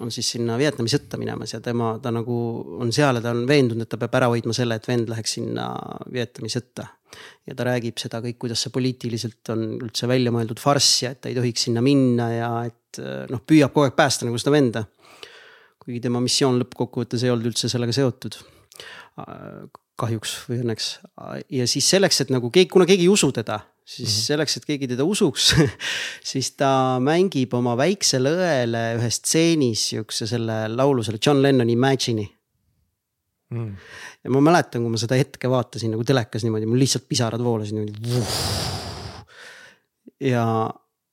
Speaker 2: on siis sinna Vietnami sõtta minemas ja tema, ta nagu on seal ja ta on veendunud, et ta peab ära hoidma selle, et vend läheks sinna Vietnami sõtta. ja ta räägib seda kõik, kuidas see poliitiliselt on üldse välja mõeldud farss ja et ta ei tohiks sinna minna ja et noh, püüab kogu aeg päästa nagu seda venda. kuigi tema missioon lõppkokkuvõttes ei olnud üldse sellega seotud. kahjuks või õnneks ja siis selleks, et nagu keegi, kuna keegi ei usu teda siis mm -hmm. selleks, et keegi teda usuks siis ta mängib oma väiksele õele ühes stseenis siukse selle laulu, selle John Lennoni Imagine'i mm.. ja ma mäletan, kui ma seda hetke vaatasin nagu telekas niimoodi, mul lihtsalt pisarad voolasid niimoodi. ja,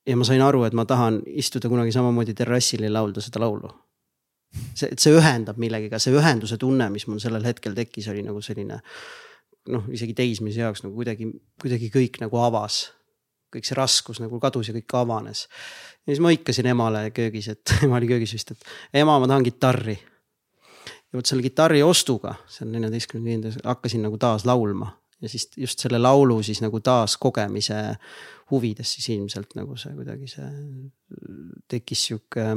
Speaker 2: ja ma sain aru, et ma tahan istuda kunagi samamoodi terrassil ja laulda seda laulu. see, et see ühendab millegagi, see ühenduse tunne, mis mul sellel hetkel tekkis, oli nagu selline noh, isegi teismelise jaoks nagu kuidagi, kuidagi kõik nagu avas. kõik see raskus nagu kadus ja kõik avanes. ja siis ma hõikasin emale köögis, et ema oli köögis vist, et ema, ma tahan kitarri. ja vot selle kitarri ostuga, seal neljateistkümnenda viiendas hakkasin nagu taas laulma ja siis just selle laulu siis nagu taaskogemise huvides siis ilmselt nagu see kuidagi see tekkis sihuke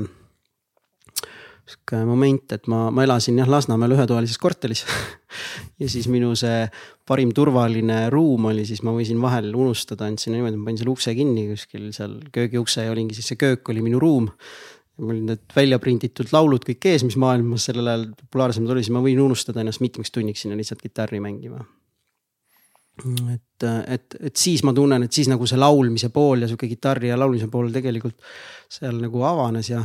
Speaker 2: sihuke moment, et ma, ma elasin jah Lasnamäel ühetoalises korteris ja siis minu see parim turvaline ruum oli, siis ma võisin vahel unustada, andsin niimoodi, ma panin selle ukse kinni kuskil seal köögiukse ja olingi siis see köök oli minu ruum. mul olid need välja prinditud laulud kõik ees, mis maailmas sellel ajal populaarsemad olid, siis ma võin unustada ennast mitmeks tunniks sinna lihtsalt kitarri mängima et, et, et siis ma tunnen, et siis nagu see laulmise pool ja sihuke kitarri ja laulmise pool tegelikult seal nagu avanes ja,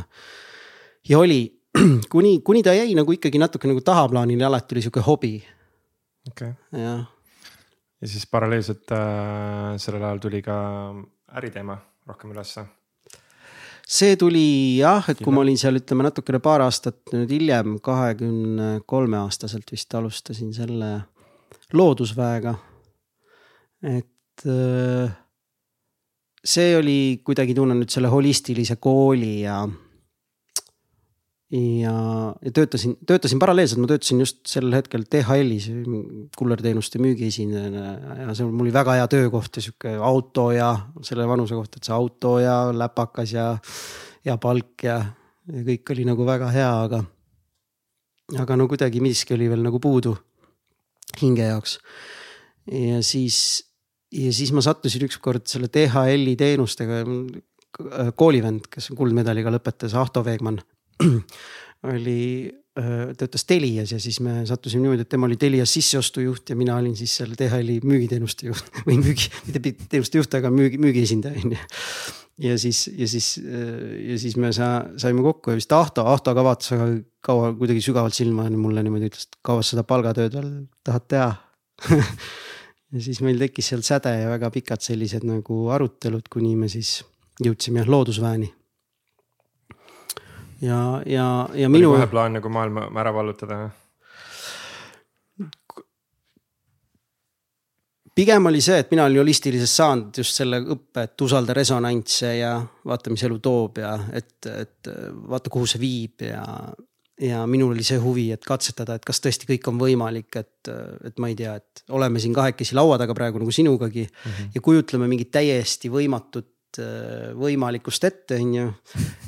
Speaker 2: ja oli kuni, kuni ta jäi nagu ikkagi natuke nagu tahaplaanile, alati oli sihuke hobi.
Speaker 1: okei okay..
Speaker 2: jah.
Speaker 1: ja siis paralleelselt äh, sellel ajal tuli ka äriteema rohkem ülesse.
Speaker 2: see tuli jah, et kui ma olin seal, ütleme natukene paar aastat nüüd hiljem, kahekümne kolme aastaselt vist alustasin selle loodusväega. et äh, see oli kuidagi tunnen nüüd selle holistilise kooli ja ja, ja töötasin, töötasin paralleelselt, ma töötasin just sel hetkel DHL-is kullerteenuste müügiesindajana ja see mul oli väga hea töökoht ja sihuke auto ja selle vanuse kohta, et see auto ja läpakas ja hea palk ja, ja kõik oli nagu väga hea, aga. aga no kuidagi miski oli veel nagu puudu hinge jaoks. ja siis, ja siis ma sattusin ükskord selle DHL-i teenustega koolivend, kes kuldmedaliga lõpetas, Ahto Veegmann oli, töötas Telias ja siis me sattusime niimoodi, et tema oli Telias sisseostujuht ja mina olin siis seal DHL-i müügiteenuste juht või müügi, mitte teenuste juht, aga müügi, müügiesindaja on ju. ja siis, ja siis, ja siis me sa, saime kokku ja vist Ahto, Ahto ka vaatas väga kaua kuidagi sügavalt silma mulle niimoodi ütles, et kaua sa seda palgatööd veel tahad teha ja siis meil tekkis seal säde ja väga pikad sellised nagu arutelud, kuni me siis jõudsime jah loodusväeni ja, ja, ja minu.
Speaker 1: oli kohe plaan nagu maailma ära vallutada?
Speaker 2: pigem oli see, et mina olin holistilises saanud just selle õppe, et usalda resonantse ja vaata, mis elu toob ja et, et vaata, kuhu see viib ja. ja minul oli see huvi, et katsetada, et kas tõesti kõik on võimalik, et, et ma ei tea, et oleme siin kahekesi laua taga praegu nagu sinugagi mm. -hmm. ja kujutleme mingit täiesti võimatut võimalikust ette, on ju.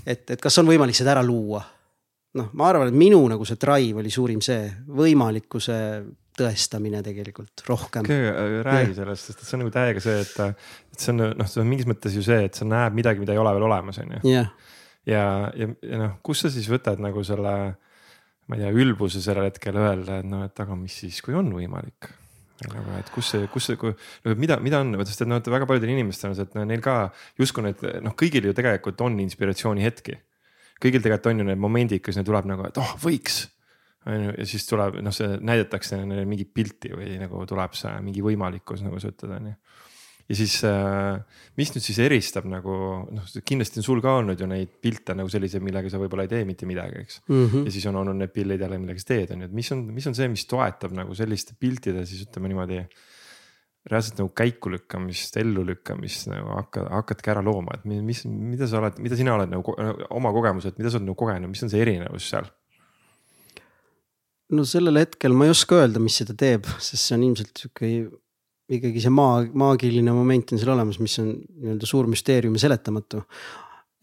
Speaker 2: et, et kas on võimalik seda ära luua? noh, ma arvan, et minu nagu see drive oli suurim see võimalikkuse tõestamine tegelikult rohkem.
Speaker 1: Äh, räägi sellest, sest see on nagu täiega see, et, et see on noh, see on mingis mõttes ju see, et sa näed midagi, mida ei ole veel olemas, on ju. ja, ja, ja, ja noh, kust sa siis võtad nagu selle, ma ei tea, ülbuse sellel hetkel öelda, et noh, et aga mis siis, kui on võimalik nagu, et kus see, kus see, nagu mida, mida on, sest et noh, et väga paljudel inimestel on see, et neil ka justkui need noh, kõigil ju tegelikult on inspiratsiooni hetki. kõigil tegelikult on ju need momendid, kus neil tuleb nagu, et oh võiks. on ju, ja siis tuleb noh, see näidatakse neile mingit pilti või nagu tuleb see mingi võimalikkus, nagu sa ütled, on ju ja siis äh, mis nüüd siis eristab nagu noh, kindlasti on sul ka olnud ju neid pilte nagu selliseid, millega sa võib-olla ei tee mitte midagi, eks mm. -hmm. ja siis on olnud need pildid jälle, millega sa teed, on ju, et mis on, mis on see, mis toetab nagu selliste piltide siis ütleme niimoodi. reaalselt nagu käikulükkamist, ellulükkamist nagu hakkad, hakkadki ära looma, et mis, mida sa oled, mida sina oled nagu oma kogemused, mida sa oled nagu kogenud, mis on see erinevus seal?
Speaker 2: no sellel hetkel ma ei oska öelda, mis seda teeb, sest see on ilmselt sihuke ikkagi see maa, maagiline moment on seal olemas, mis on nii-öelda suur müsteerium ja seletamatu.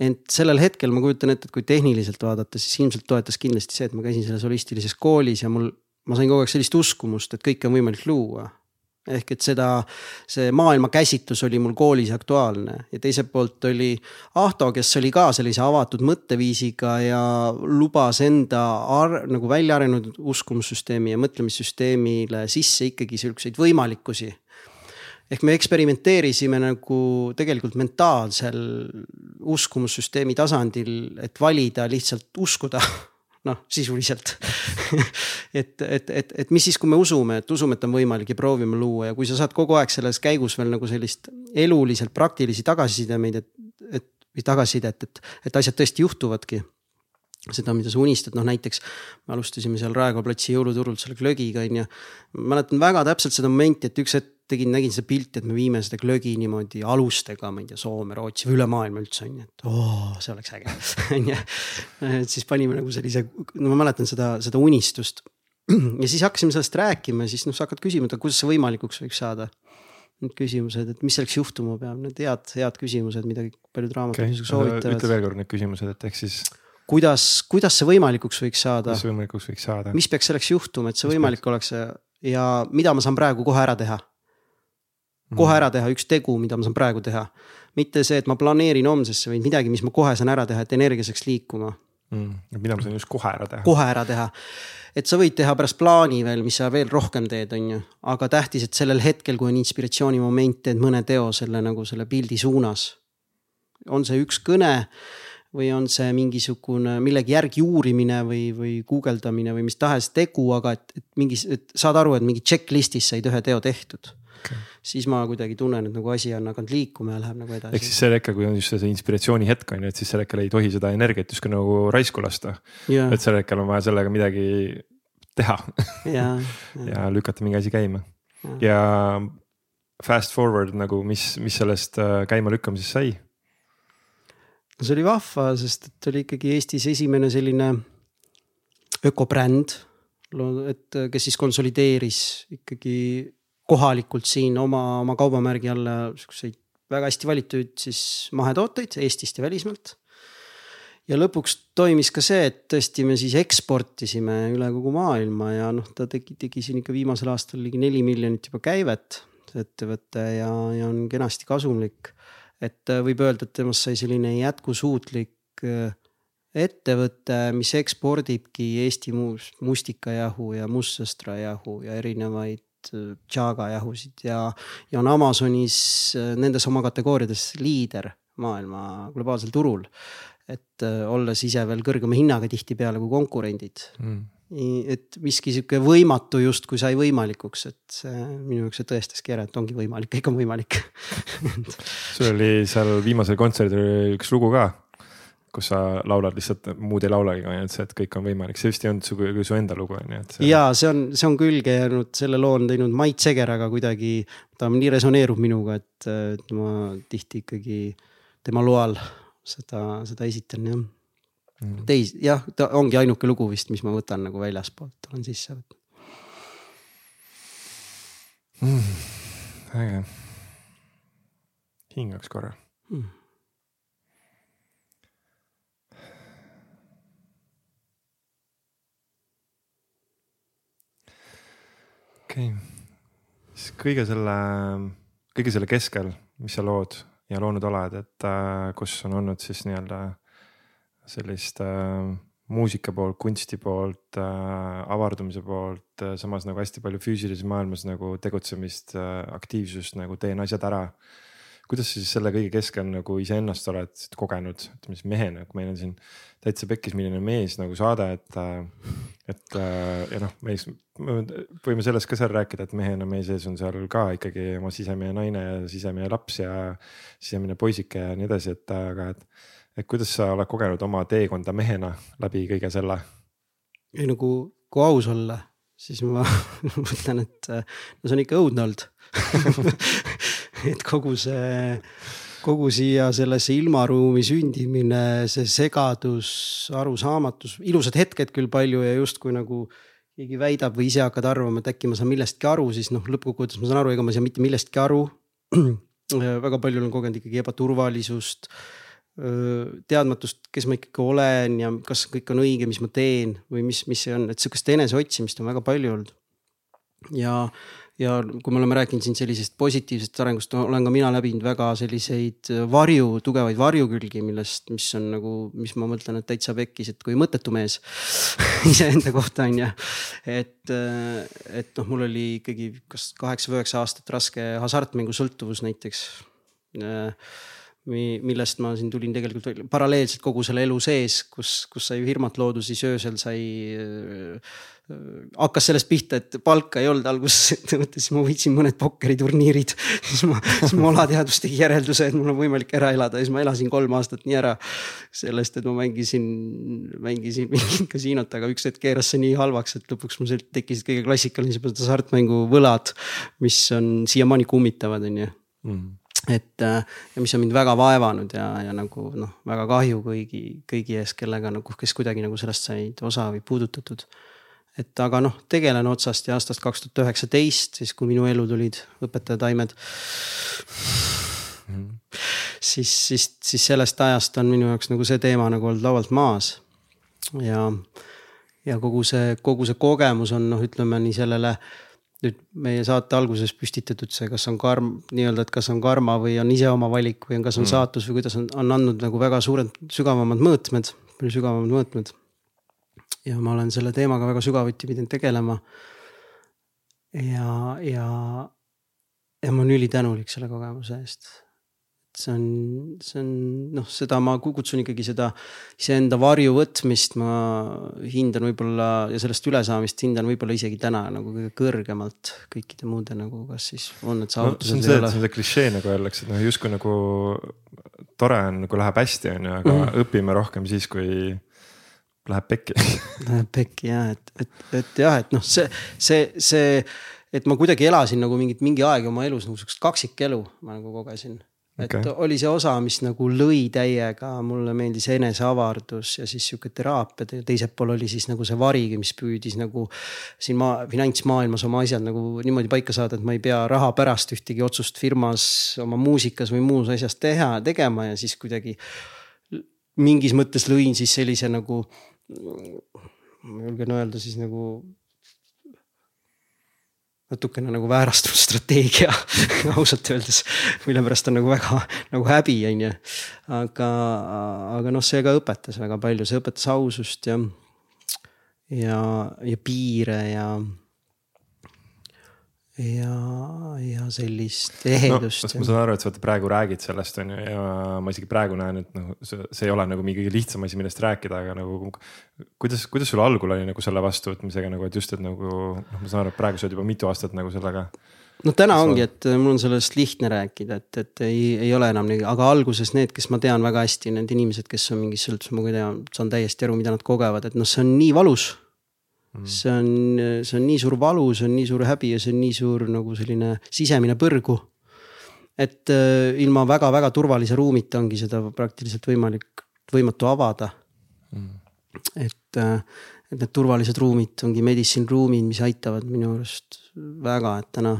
Speaker 2: ent sellel hetkel ma kujutan ette, et kui tehniliselt vaadata, siis ilmselt toetas kindlasti see, et ma käisin selles holistilises koolis ja mul, ma sain kogu aeg sellist uskumust, et kõike on võimalik luua ehk et seda, see maailmakäsitlus oli mul koolis aktuaalne ja teiselt poolt oli Ahto, kes oli ka sellise avatud mõtteviisiga ja lubas enda ar, nagu välja arenenud uskumussüsteemi ja mõtlemissüsteemile sisse ikkagi siukseid võimalikkusi ehk me eksperimenteerisime nagu tegelikult mentaalsel uskumussüsteemi tasandil, et valida lihtsalt uskuda noh, sisuliselt. Et, et, et, et mis siis, kui me usume, et usume, et on võimalik ja proovime luua ja kui sa saad kogu aeg selles käigus veel nagu sellist eluliselt praktilisi tagasisidemeid, et, et või tagasisidet, et, et asjad tõesti juhtuvadki seda, mida sa unistad, noh näiteks me alustasime seal Raekoja platsi jõuluturult selle glögiga on ju. mäletan väga täpselt seda momenti, et üks hetk tegin, nägin seda pilti, et me viime seda glögi niimoodi alustega, ma ei tea, Soome, Rootsi või üle maailma üldse on ju, et oo, see oleks äge on ju. et siis panime nagu sellise, no ma mäletan seda, seda unistust. ja siis hakkasime sellest rääkima ja siis noh, sa hakkad küsima, et kuidas see võimalikuks võiks saada need küsimused, et mis selleks juhtuma peab, need head, head küsimused, mida paljud raamatud okay. soovitavad.
Speaker 1: ütle veel kord need küsimused, et ehk siis
Speaker 2: kuidas, kuidas see võimalikuks võiks saada?
Speaker 1: see võimalikuks võiks saada?
Speaker 2: mis peaks selleks juhtuma, et see mis võimalik peaks? oleks ja mida ma saan praegu kohe ära teha? kohe ära teha üks tegu, mida ma saan praegu teha. mitte see, et ma planeerin homsesse, vaid midagi, mis ma kohe saan ära teha, et energia saaks liikuma
Speaker 1: mm.. mida ma saan just kohe ära teha?
Speaker 2: kohe ära teha. et sa võid teha pärast plaani veel, mis sa veel rohkem teed, on ju. aga tähtis, et sellel hetkel, kui on inspiratsioonimoment, teed mõne teo selle nagu selle pildi suunas. on see üks kõne või on see mingisugune millegi järgi uurimine või, või guugeldamine või mis tahes tegu, aga et, et mingis, et saad aru, et mingi checklist'is said ühe teo tehtud. Okay.. siis ma kuidagi tunnen, et nagu asi on hakanud liikuma ja läheb nagu edasi.
Speaker 1: ehk siis sel hetkel, kui on just see inspiratsiooni hetk on ju, et siis sel hetkel ei tohi seda energiat justkui nagu raisku lasta. et sel hetkel on vaja sellega midagi teha. Ja, ja. ja lükata mingi asi käima. Ja, ja fast forward nagu, mis, mis sellest äh, käimalükkamisest sai
Speaker 2: see oli vahva, sest et oli ikkagi Eestis esimene selline ökobränd. et kes siis konsolideeris ikkagi kohalikult siin oma, oma kaubamärgi alla siukseid väga hästi valitud siis mahetooteid Eestist ja välismaalt. ja lõpuks toimis ka see, et tõesti me siis eksportisime üle kogu maailma ja noh, ta tegi, tegi siin ikka viimasel aastal ligi neli miljonit juba käivet, see ettevõte ja, ja on kenasti kasumlik et äh, võib öelda, et temast sai selline jätkusuutlik äh, ettevõte, mis ekspordibki Eesti mustikajahu ja mustsõstrajahu ja erinevaid tšaaga äh, ja, ja on Amazonis nendes oma kategooriades liider maailma globaalsel turul. et olles ise veel kõrgema hinnaga tihtipeale kui konkurendid mm et miski sihuke võimatu justkui sai võimalikuks, et see minu jaoks see tõestaski ära, et ongi võimalik, kõik on võimalik
Speaker 1: sul oli seal viimasel kontserdil üks lugu ka, kus sa laulad lihtsalt, muud ei laulagi, ainult see, et kõik on võimalik, see vist ei olnud su, su enda lugu on ju, et
Speaker 2: see.... ja see on, see on külge jäänud, selle loo on teinud Mait Seger, aga kuidagi ta nii resoneerub minuga, et, et ma tihti ikkagi tema loal seda, seda esitan jah. Teis-, jah, ta ongi ainuke lugu vist, mis ma võtan nagu väljaspoolt, olen sisse võtnud
Speaker 1: mm,. äge. hingaks korra mm.. okei okay., siis kõige selle, kõige selle keskel, mis sa lood ja loonud oled, et äh, kus on olnud siis nii-öelda sellist äh, muusika poolt, kunsti poolt äh,, avardumise poolt äh,, samas nagu hästi palju füüsilises maailmas nagu tegutsemist äh,, aktiivsust nagu teen asjad ära. kuidas sa siis selle kõige keskel nagu iseennast oled kogenud, ütleme siis mehena, kui meil on siin täitsa pekkis, milline mees nagu saade, et, äh, et äh, ja noh, mees, võime sellest ka seal rääkida, et mehena meie sees on seal ka ikkagi oma sisemehe naine ja sisemehe laps ja sisemine poisike ja nii edasi, et aga et et kuidas sa oled kogenud oma teekonda mehena läbi kõige selle?
Speaker 2: ei no kui, kui aus olla, siis ma mõtlen, et no see on ikka õudne olnud et kogu see, kogu siia sellesse ilmaruumi sündimine, see segadus, arusaamatus, ilusad hetked küll palju ja justkui nagu keegi väidab või ise hakkad arvama, et äkki ma saan millestki aru, siis noh, lõppkokkuvõttes ma saan aru, ega ma ei saa mitte millestki aru väga palju olen kogenud ikkagi ebaturvalisust teadmatust, kes ma ikkagi olen ja kas kõik on õige, mis ma teen või mis, mis see on, et sihukest eneseotsimist on väga palju olnud. ja ja kui me oleme rääkinud siin sellisest positiivsest arengust, olen ka mina läbinud väga selliseid varju, tugevaid varjukülgi, millest, mis on nagu, mis ma mõtlen, et täitsa pekkis, et kui mõttetu mees iseenda kohta on ju. et, et noh, mul oli ikkagi kas kaheksa või üheksa aastat raske hasartmängusõltuvus näiteks millest ma siin tulin tegelikult paralleelselt kogu selle elu sees, kus, kus sai firmat loodud, siis öösel sai äh, hakkas sellest pihta, et palka ei olnud alguses siis ma võitsin mõned pokkeriturniirid. siis ma, siis mu alateadvus tegi järelduse, et mul on võimalik ära elada ja siis ma elasin kolm aastat nii ära. sellest, et ma mängisin, mängisin mingit kasiinot, aga üks hetk keeras see nii halvaks, et lõpuks mul tekkisid kõige klassikalisemad hasartmängu võlad, mis on siiamaani kummitavad, on ju mm et äh, ja mis on mind väga vaevanud ja, ja nagu noh, väga kahju kõigi, kõigi ees, kellega nagu, kes kuidagi nagu sellest said osa või puudutatud. et aga noh, tegelen otsast ja aastast kaks tuhat üheksateist, siis kui minu ellu tulid õpetajataimed mm.. siis, siis, siis sellest ajast on minu jaoks nagu see teema nagu olnud laualt maas. ja, ja kogu see, kogu see kogemus on noh, ütleme nii sellele nüüd meie saate alguses püstitatud see, kas on karm, nii-öelda, et kas on karma või on ise oma valik või on, kas on mm. saatus või kuidas on, on andnud nagu väga suured, sügavamad mõõtmed, palju sügavamad mõõtmed. ja ma olen selle teemaga väga sügavuti pidanud tegelema. ja, ja, ja ma olen ülitänulik selle kogemuse eest see on, see on noh, seda ma kutsun ikkagi seda iseenda varju võtmist, ma hindan võib-olla ja sellest ülesaamist hindan võib-olla isegi täna nagu kõige kõrgemalt kõikide muude nagu, kas siis on need saavutused
Speaker 1: no,. see on see, see on see klišee nagu öeldakse, et noh, justkui nagu tore on, kui läheb hästi, on ju, aga mm. õpime rohkem siis, kui läheb pekki
Speaker 2: Läheb pekki jah, et, et, et jah, et noh, see, see, see, et ma kuidagi elasin nagu mingit, mingi aeg oma elus nagu sihukest kaksikelu ma nagu kogesin et okay. oli see osa, mis nagu lõi täiega, mulle meeldis eneseavardus ja siis sihuke teraapia ja teiselt pool oli siis nagu see vari, mis püüdis nagu siin maa, finantsmaailmas oma asjad nagu niimoodi paika saada, et ma ei pea raha pärast ühtegi otsust firmas, oma muusikas või muus asjas teha, tegema ja siis kuidagi mingis mõttes lõin siis sellise nagu, ma julgen öelda siis nagu natukene nagu väärastunud strateegia ausalt öeldes, mille pärast on nagu väga nagu häbi, on ju. aga, aga noh, see ka õpetas väga palju, see õpetas ausust ja, ja, ja piire ja ja, ja sellist ehedust
Speaker 1: no,. ma saan aru, et sa vaata praegu räägid sellest on ju ja ma isegi praegu näen, et noh, see, see ei ole nagu mingi lihtsam asi, millest rääkida, aga nagu. kuidas, kuidas sul algul oli nagu selle vastuvõtmisega nagu, et just, et nagu noh, ma saan aru, et praegu sa oled juba mitu aastat nagu sellega.
Speaker 2: no täna sa... ongi, et mul on sellest lihtne rääkida, et, et ei, ei ole enam nii, aga alguses need, kes ma tean väga hästi, need inimesed, kes on mingis sõltuvuses, ma ei tea, saan täiesti aru, mida nad kogevad, et noh, see on nii valus. See on, see on nii suur valu, see on nii suur häbi ja see on nii suur nagu selline sisemine põrgu. et äh, ilma väga-väga turvalise ruumita ongi seda praktiliselt võimalik, võimatu avada mm.. et äh,, et need turvalised ruumid ongi medicine ruumid, mis aitavad minu arust väga, et täna.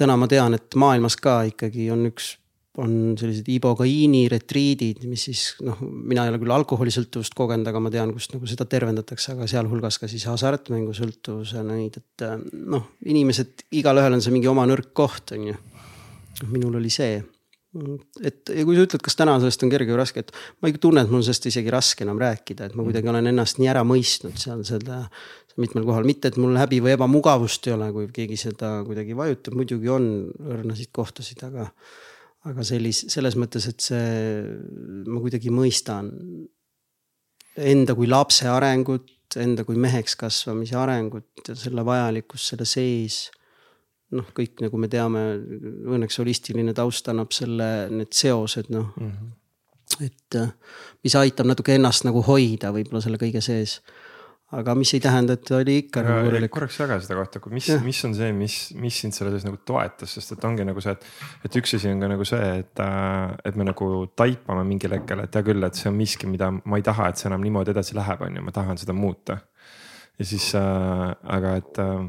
Speaker 2: täna ma tean, et maailmas ka ikkagi on üks on sellised ibokaiini retriidid, mis siis noh, mina ei ole küll alkoholisõltuvust kogenud, aga ma tean, kust nagu seda tervendatakse, aga sealhulgas ka siis hasartmängusõltuvuse neid, et noh, inimesed, igalühel on see mingi oma nõrk koht, on ju. minul oli see, et ja kui sa ütled, kas täna sellest on kerge või raske, et ma ei tunne, et mul on sellest isegi raske enam rääkida, et ma kuidagi olen ennast nii ära mõistnud seal seda mitmel kohal, mitte et mul häbi või ebamugavust ei ole, kui keegi seda kuidagi vajutab, muidugi on õrnasid kohtasid, aga aga sellis-, selles mõttes, et see, ma kuidagi mõistan enda kui lapse arengut, enda kui meheks kasvamise arengut ja selle vajalikkust selle sees. noh, kõik nagu me teame, õnneks holistiline taust annab selle, need seosed noh mm -hmm., et mis aitab natuke ennast nagu hoida võib-olla selle kõige sees aga mis ei tähenda, et oli ikka
Speaker 1: nagu korralik. korraks jaga seda kohta, mis, mis on see, mis, mis sind selles nagu toetas, sest et ongi nagu see, et. et üks asi on ka nagu see, et, äh, et me nagu taipame mingil hetkel, et hea küll, et see on miski, mida ma ei taha, et see enam niimoodi edasi läheb, on ju, ma tahan seda muuta. ja siis äh,, aga et äh,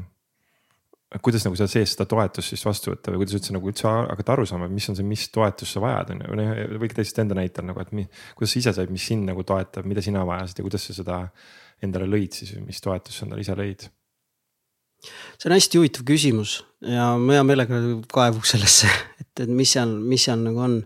Speaker 1: kuidas nagu seal sees seda toetust siis vastu võtta või kuidas üldse nagu üldse hakata aru saama, mis on see, mis toetust sa vajad, on ju, või või ka teisest enda näitel nagu, et mi, kuidas sa ise said, mis sind nagu toetab, mida sina vajasid ja kuidas sa seda endale lõid siis või mis toetust sa endale ise lõid?
Speaker 2: see on hästi huvitav küsimus ja ma hea meelega kaevuks sellesse, et, et mis seal, mis seal nagu on.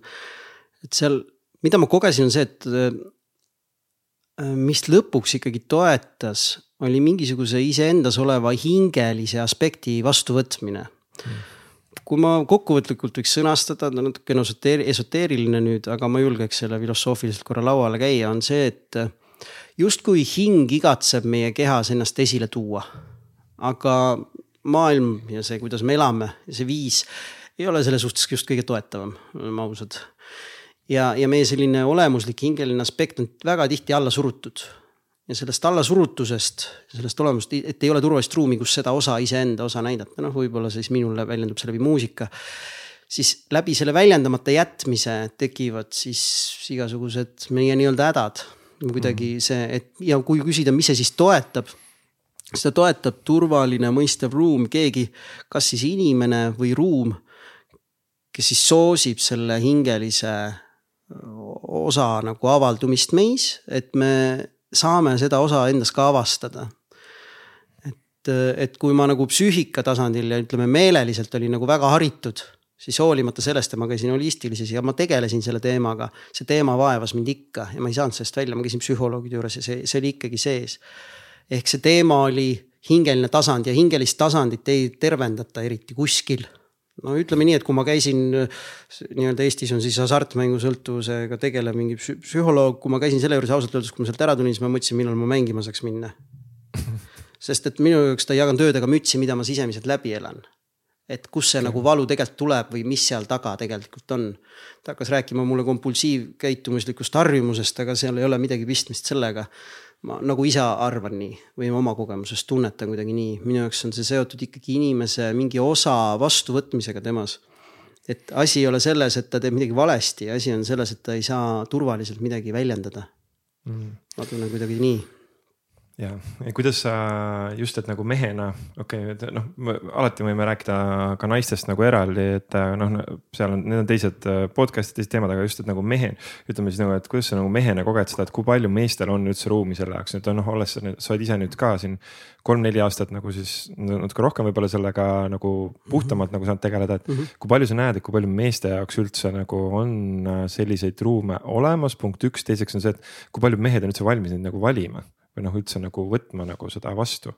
Speaker 2: et seal, mida ma kogesin, on see, et äh, mis lõpuks ikkagi toetas, oli mingisuguse iseendas oleva hingelise aspekti vastuvõtmine mm kui ma kokkuvõtlikult võiks sõnastada, ta on natukene esoteeriline nüüd, aga ma julgeks selle filosoofiliselt korra lauale käia, on see, et justkui hing igatseb meie kehas ennast esile tuua. aga maailm ja see, kuidas me elame see viis ei ole selle suhtes just kõige toetavam, oleme ausad. ja, ja meie selline olemuslik hingeline aspekt on väga tihti alla surutud ja sellest allasurutusest, sellest olemust, et ei ole turvalist ruumi, kus seda osa iseenda osa näidata, noh, võib-olla siis minule väljendub see läbi muusika. siis läbi selle väljendamata jätmise tekivad siis igasugused meie nii-öelda hädad. Kuidagi mhm. see, et ja kui küsida, mis see siis toetab, seda toetab turvaline mõistev ruum, keegi, kas siis inimene või ruum, kes siis soosib selle hingelise osa nagu avaldumist meis, et me saame seda osa endas ka avastada. et, et kui ma nagu psüühika tasandil ja ütleme meeleliselt olin nagu väga haritud, siis hoolimata sellest, et ma käisin holistilises ja ma tegelesin selle teemaga, see teema vaevas mind ikka ja ma ei saanud sellest välja, ma käisin psühholoogide juures ja see, see oli ikkagi sees. ehk see teema oli hingeline tasand ja hingelist tasandit ei tervendata eriti kuskil no ütleme nii, et kui ma käisin nii-öelda Eestis on siis hasartmängusõltuvusega tegelev mingi psühholoog, kui ma käisin selle juures ausalt öeldes, kui ma sealt ära tulin, siis ma mõtlesin, millal ma mängima saaks minna. sest et minu jaoks ta ei jaganud ööd ega mütsi, mida ma sisemiselt läbi elan. Et kust see nagu valu tegelikult tuleb või mis seal taga tegelikult on. ta hakkas rääkima mulle kompulsiivkäitumuslikust harjumusest, aga seal ei ole midagi pistmist sellega. Ma nagu ise arvan nii või oma kogemusest tunnetan kuidagi nii, minu jaoks on see seotud ikkagi inimese mingi osa vastuvõtmisega temas. et asi ei ole selles, et ta teeb midagi valesti, asi on selles, et ta ei saa turvaliselt midagi väljendada. Mm.. ma tunnen kuidagi nii
Speaker 1: ja, ja kuidas sa just, et nagu mehena, okei okay,, noh, alati võime rääkida ka naistest nagu eraldi, et noh, seal on, need on teised äh, podcast'id, teised teemad, aga just, et nagu mehe, ütleme siis nagu, et kuidas sa nagu mehena koged seda, et kui palju meestel on üldse ruumi selle jaoks, nüüd noh, olles, sa oled ise nüüd ka siin kolm-neli aastat nagu siis natuke rohkem võib-olla sellega nagu puhtamalt mm -hmm. nagu saanud tegeleda, et mm -hmm. kui palju sa näed, et kui palju meeste jaoks üldse nagu on äh, selliseid ruume olemas, punkt üks, teiseks on see, et kui palju mehed on üldse valmis neid nagu valima või noh, üldse nagu võtma nagu seda vastu?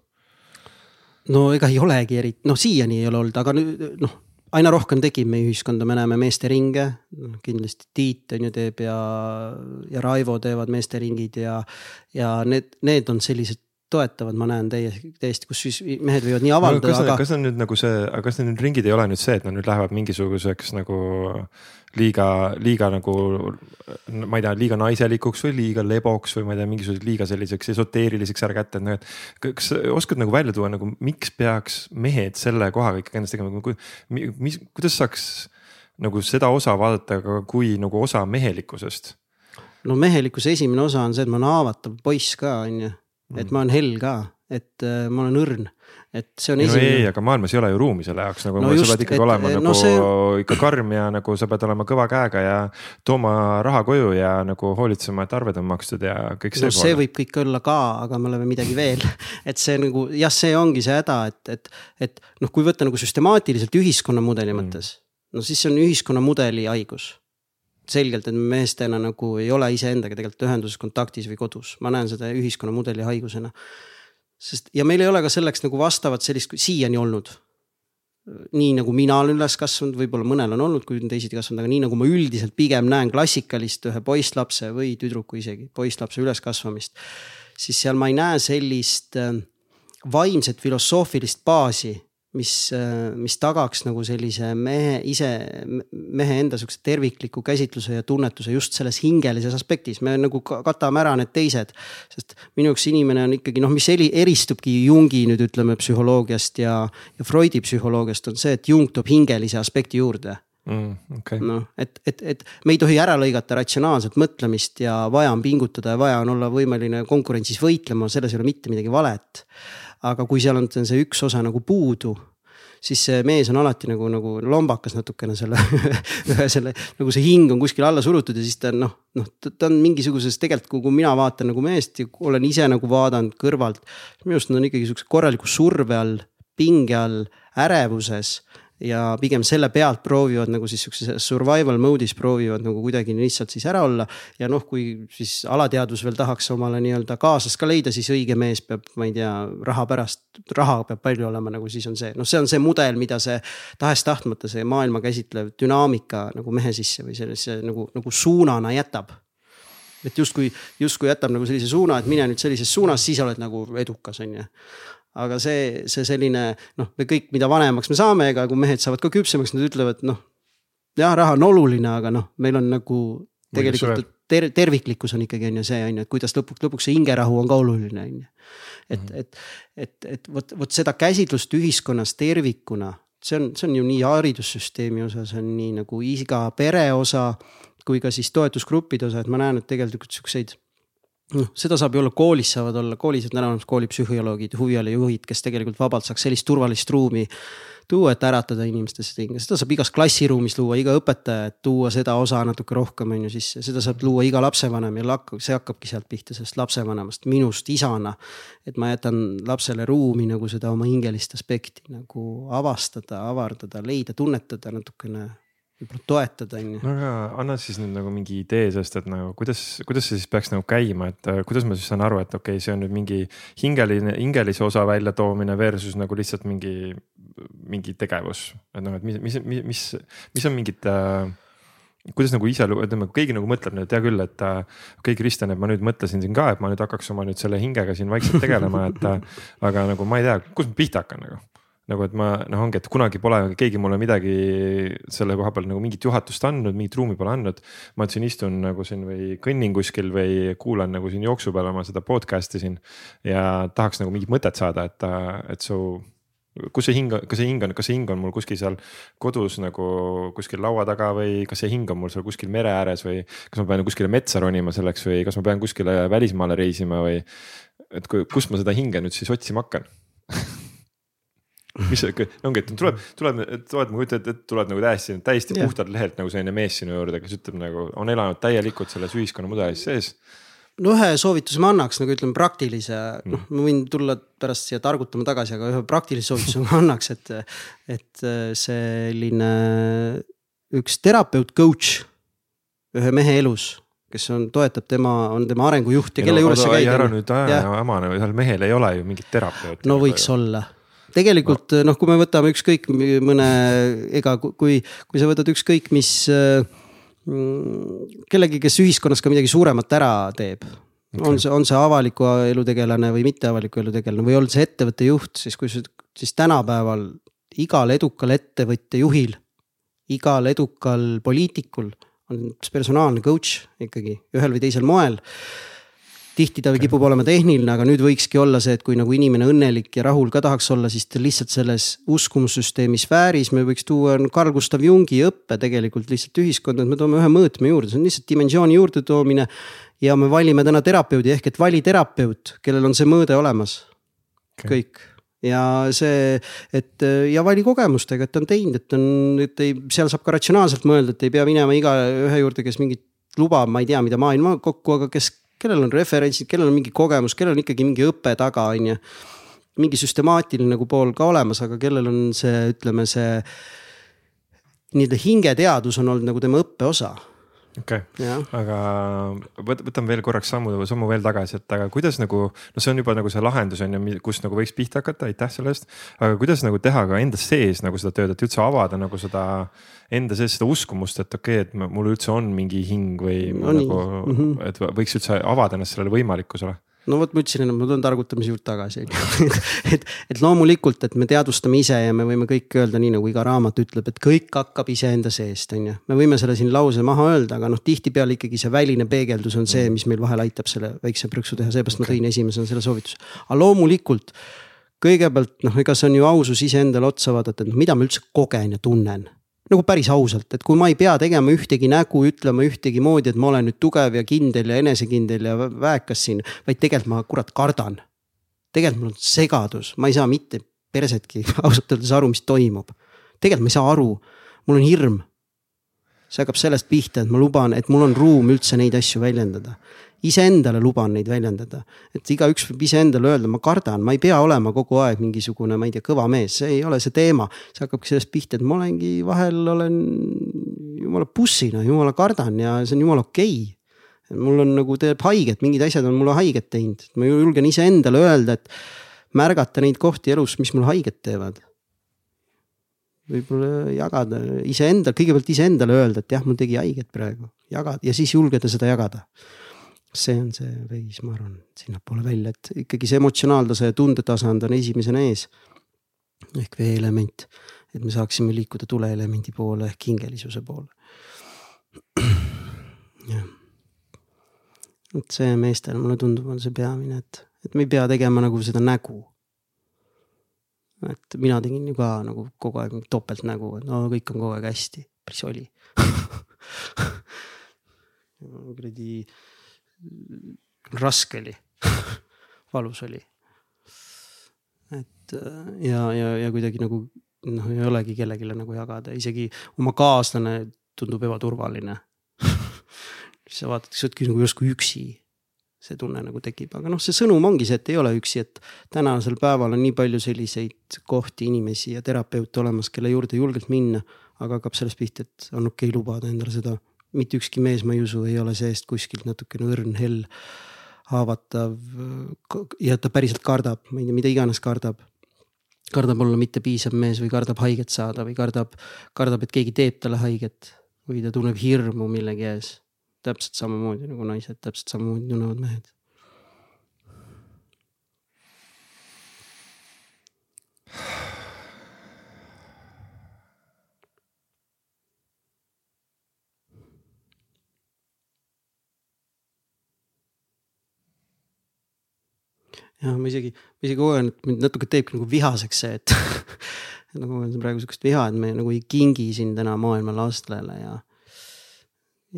Speaker 2: no ega ei olegi eriti, noh siiani ei ole olnud, aga nüüd noh, aina rohkem tekib meie ühiskonda, me näeme meesteringe, noh kindlasti Tiit on ju teeb ja, ja Raivo teevad meesteringid ja, ja need, need on sellised toetavad, ma näen täiesti, täiesti, kus siis mehed võivad nii avaldada
Speaker 1: no,. Aga... kas on nüüd nagu see, aga kas need ringid ei ole nüüd see, et nad nüüd lähevad mingisuguseks nagu liiga, liiga nagu ma ei tea, liiga naiselikuks või liiga leboks või ma ei tea, mingisuguseks liiga selliseks esoteeriliseks ära kätte, et noh, et kas oskad nagu välja tuua nagu, miks peaks mehed selle kohaga ikkagi ennast tegema, mis, kuidas saaks nagu seda osa vaadata ka kui nagu osa mehelikkusest?
Speaker 2: no mehelikkuse esimene osa on see, et ma olen haavatav poiss ka, on ju et ma olen hell ka, et äh, ma olen õrn, et see on
Speaker 1: no esimene. ei, aga maailmas ei ole ju ruumi selle jaoks nagu no just, sa pead ikkagi et, olema no nagu see... ikka karm ja nagu sa pead olema kõva käega ja tooma raha koju ja nagu hoolitsema, et arved on makstud ja kõik see.
Speaker 2: no see võib kõik olla ka, aga me oleme midagi veel et see nagu jah, see ongi see häda, et, et, et noh, kui võtta nagu süstemaatiliselt ühiskonnamudeli mm. mõttes, no siis see on ühiskonnamudeli haigus selgelt, et meestena nagu ei ole iseendaga tegelikult ühenduses, kontaktis või kodus, ma näen seda ühiskonnamudeli haigusena. Sest ja meil ei ole ka selleks nagu vastavat sellist siiani olnud. nii nagu mina olen üles kasvanud, võib-olla mõnel on olnud, kui on teisiti kasvanud, aga nii nagu ma üldiselt pigem näen klassikalist ühe poisslapse või tüdruku isegi, poisslapse üleskasvamist. siis seal ma ei näe sellist äh, vaimset filosoofilist baasi mis, mis tagaks nagu sellise mehe ise, mehe enda sihukese tervikliku käsitluse ja tunnetuse just selles hingelises aspektis, me nagu katame ära need teised. sest minu jaoks inimene on ikkagi noh, mis eri, eristubki Jungi nüüd ütleme psühholoogiast ja, ja Freudi psühholoogiast on see, et Jung toob hingelise aspekti juurde
Speaker 1: mm,. Okay.
Speaker 2: noh, et, et, et me ei tohi ära lõigata ratsionaalset mõtlemist ja vaja on pingutada ja vaja on olla võimeline konkurentsis võitlema, selles ei ole mitte midagi valet aga kui seal on see üks osa nagu puudu, siis see mees on alati nagu, nagu lombakas natukene selle ühe selle, nagu see hing on kuskil alla surutud ja siis ta noh, noh, ta on mingisuguses tegelikult, kui mina vaatan nagu meest ja olen ise nagu vaadanud kõrvalt. minu arust nad on ikkagi siukse korraliku surve all pinge all, ärevuses ja pigem selle pealt proovivad nagu siis sihukeses survival mode'is proovivad nagu kuidagi lihtsalt siis ära olla. ja noh, kui siis alateadvus veel tahaks omale nii-öelda kaaslast ka leida, siis õige mees peab, ma ei tea, raha pärast, raha peab palju olema, nagu siis on see, noh, see on see mudel, mida see tahes-tahtmata see maailma käsitlev dünaamika nagu mehe sisse või sellise nagu, nagu suunana jätab. et justkui, justkui jätab nagu sellise suuna, et mine nüüd sellises suunas, siis oled nagu edukas, on ju aga see, see selline noh, me kõik, mida vanemaks me saame, ega kui mehed saavad ka küpsemaks, nad ütlevad noh. jah, raha on oluline, aga noh, meil on nagu tegelikult ter terviklikkus on ikkagi on ju see on ju, et kuidas lõpuks, lõpuks see hingerahu on ka oluline on ju. et -hmm. et, et, et vot, vot seda käsitlust ühiskonnas tervikuna, see on, see on ju nii haridussüsteemi osa, see on nii nagu iga pere osa kui ka siis toetusgruppide osa, et ma näen, et tegelikult siukseid noh, seda saab ju olla koolis saavad olla, koolis on täna olemas koolipsühholoogid, huvialajuhid, kes tegelikult vabalt saaks sellist turvalist ruumi tuua, et äratada inimestes hinge, seda saab igas klassiruumis luua, iga õpetaja, et tuua seda osa natuke rohkem on ju sisse, seda saab luua iga lapsevanem ja see hakkabki sealt pihta, sellest lapsevanemast, minust isana. et ma jätan lapsele ruumi nagu seda oma hingelist aspekti nagu avastada, avardada, leida, tunnetada natukene võib-olla toetada, on ju.
Speaker 1: no aga anna siis nüüd nagu mingi idee sellest, et nagu kuidas, kuidas see siis peaks nagu käima, et äh, kuidas ma siis saan aru, et okei okay,, see on nüüd mingi hingeline, hingelise osa väljatoomine versus nagu lihtsalt mingi, mingi tegevus. et noh, et mis, mis, mis, mis, mis on mingid äh, kuidas nagu ise, ütleme, keegi nagu mõtleb nüüd, hea küll, et äh, okei okay,, Kristjan, et ma nüüd mõtlesin siin ka, et ma nüüd hakkaks oma nüüd selle hingega siin vaikselt tegelema, et äh, aga nagu ma ei tea, kust ma pihta hakkan nagu nagu, et ma noh, ongi, et kunagi pole keegi mulle midagi selle koha peal nagu mingit juhatust andnud, mingit ruumi pole andnud. ma siin istun nagu siin või kõnnin kuskil või kuulan nagu siin jooksu peal oma seda podcast'i siin ja tahaks nagu mingit mõtet saada, et, et su kus see hing, kas see hing on, kas see hing on mul kuskil seal kodus nagu kuskil laua taga või kas see hing on mul seal kuskil mere ääres või kas ma pean kuskile metsa ronima selleks või kas ma pean kuskile välismaale reisima või. et kust ma seda hinge nüüd siis otsima hakkan mis ongi, et tuleb, tuleb, tuleb, ma kujutan ette, et tuleb nagu täiesti, täiesti yeah. puhtalt lehelt nagu selline mees sinu juurde, kes ütleb nagu on elanud täielikult selles ühiskonnamudelis sees
Speaker 2: no ühe soovituse ma annaks nagu ütleme praktilise mm., noh, ma võin tulla pärast siia targutama tagasi, aga ühe praktilise soovituse ma annaks, et, et selline üks terapeut, coach ühe mehe elus, kes on, toetab tema, on tema arengujuht ja kelle no, juures sa käid.
Speaker 1: ära nüüd aja ja oma, ühel mehel ei ole ju mingit terapeuti.
Speaker 2: no võiks või... olla tegelikult noh, kui me võtame ükskõik mõne, ega kui, kui sa võtad ükskõik mis mm, kellegi, kes ühiskonnas ka midagi suuremat ära teeb okay.. on see, on see avaliku elu tegelane või mitte avaliku elu tegelane või on see ettevõtte juht, siis kui sa, siis tänapäeval igal edukal ettevõtte juhil, igal edukal poliitikul on personaalne coach ikkagi ühel või teisel moel tihti ta kipub olema tehniline, aga nüüd võikski olla see, et kui nagu inimene õnnelik ja rahul ka tahaks olla, siis ta lihtsalt selles uskumussüsteemi sfääris me võiks tuua Carl Gustav Jungi õppe tegelikult lihtsalt ühiskonda, et me toome ühe mõõtme juurde, see on lihtsalt dimensiooni juurde toomine. ja me valime täna terapeudi ehk et vali terapeut, kellel on see mõõde olemas. Okay.. kõik. Ja see, et ja vali kogemustega, et ta on teinud, et on, et ei, seal saab ka ratsionaalselt mõelda, et ei pea minema igaühe juurde, kes mingit lubab, ma ei tea, mida maailma kokku, aga kes kellel on referentsid, kellel on mingi kogemus, kellel on ikkagi mingi õpe taga, on ju. mingi süstemaatiline nagu pool ka olemas, aga kellel on see, ütleme, see nii-öelda hingeteadus on olnud nagu tema õppe osa
Speaker 1: okei okay., aga võtame veel korraks sammu, sammu veel tagasi, et aga kuidas nagu, no see on juba nagu see lahendus on ju, kust nagu võiks pihta hakata, aitäh selle eest. aga kuidas nagu teha ka enda sees nagu seda tööd, et üldse avada nagu seda enda sees seda uskumust, et okei okay,, et mul üldse on mingi hing või no, nagu, mm -hmm. et võiks üldse avada ennast sellele võimalikkusele
Speaker 2: no vot, ma ütlesin enne, ma tulen targutamise juurde tagasi, on ju. et, et loomulikult, et me teadvustame ise ja me võime kõik öelda, nii nagu iga raamat ütleb, et kõik hakkab iseenda seest, on ju. me võime selle siin lause maha öelda, aga noh, tihtipeale ikkagi see väline peegeldus on see, mis meil vahel aitab selle väikse prõksu teha, seepärast okay. ma tõin esimesena selle soovituse. aga loomulikult kõigepealt noh, ega see on ju ausus iseendale otsa vaadata, et noh, mida ma üldse kogen ja tunnen nagu päris ausalt, et kui ma ei pea tegema ühtegi nägu, ütlema ühtegi moodi, et ma olen nüüd tugev ja kindel ja enesekindel ja väekas siin, vaid tegelikult ma kurat kardan. tegelikult mul on segadus, ma ei saa mitte persetki ausalt öeldes aru, mis toimub. tegelikult ma ei saa aru, mul on hirm. see hakkab sellest pihta, et ma luban, et mul on ruum üldse neid asju väljendada. Iseendale luban neid väljendada, et igaüks võib iseendale öelda, ma kardan, ma ei pea olema kogu aeg mingisugune, ma ei tea, kõva mees, see ei ole see teema. see hakkabki sellest pihta, et ma olengi vahel olen jumala bussina, jumala kardan ja see on jumala okei okay. mul on nagu teeb haiget, mingid asjad on mulle haiget teinud, ma julgen iseendale öelda, et märgata neid kohti elus, mis mulle haiget teevad võib-olla jagada iseendal, kõigepealt iseendale öelda, et jah, mul tegi haiget praegu, jagada ja siis julgeda seda jagada. See on see veis, ma arvan, sinnapoole välja, et ikkagi see emotsionaaltase ja tundetasand on esimesena ees. ehk veeelement, et me saaksime liikuda tuleelemendi poole ehk hingelisuse poole. jah, et see meestel mulle tundub, on see peamine, et, et me ei pea tegema nagu seda nägu et mina tegin ju ka nagu kogu aeg topeltnägu, et no kõik on kogu aeg hästi, päris oli kuradi raske oli valus oli. et ja, ja, ja kuidagi nagu noh, ei olegi kellelegi nagu jagada, isegi oma kaaslane tundub ebaturvaline siis sa vaatad, sa oledki nagu justkui üksi see tunne nagu tekib, aga noh, see sõnum ongi see, et ei ole üksi, et tänasel päeval on nii palju selliseid kohti, inimesi ja terapeute olemas, kelle juurde julgelt minna. aga hakkab sellest pihta, et on okei okay lubada endale seda, mitte ükski mees, ma ei usu, ei ole seest kuskilt natukene õrn, hell, haavatav ja ta päriselt kardab, ma ei tea, mida iganes kardab kardab olla mitte piisav mees või kardab haiget saada või kardab, kardab, et keegi teeb talle haiget või ta tunneb hirmu millegi ees täpselt samamoodi nagu naised, täpselt samamoodi tunnevad mehed. Ja ma isegi, ma isegi kogen, et mind natuke teebki nagu vihaseks see, et nagu on praegu sihukest viha, et me nagu ei kingi siin täna maailma lastele ja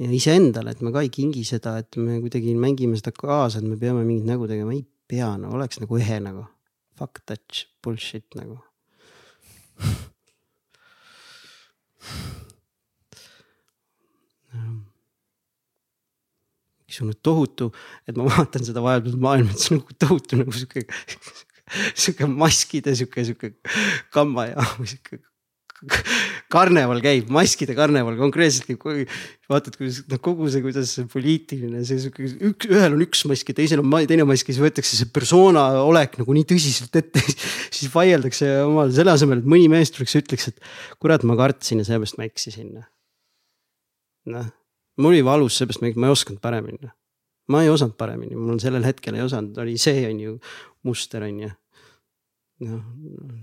Speaker 2: ja iseendale, et me ka ei kingi seda, et me kuidagi mängime seda kaasa, et me peame mingit nägu tegema, ei pea, no oleks nagu ehe nagu. Fuck that bullshit nagu mingisugune tohutu, et ma vaatan seda vahepeal maailma, et see on nagu tohutu nagu sihuke, sihuke maskide sihuke, sihuke kambajaam või sihuke karneval käib, maskide karneval konkreetselt, kui vaatad, kuidas noh, kogu see, kuidas see poliitiline, see sihuke üks, ühel on üks mask ja teisel on teine mask ja siis võetakse see persona olek nagu nii tõsiselt ette. siis vaieldakse omal selle asemel, et mõni mees tuleks ja ütleks, et kurat, ma kartsin ja seepärast ma eksisin. noh, mul oli valus, seepärast ma, ei osanud paremini. ma ei osanud paremini, mul sellel hetkel ei osanud, oli see on ju muster on ju. noh,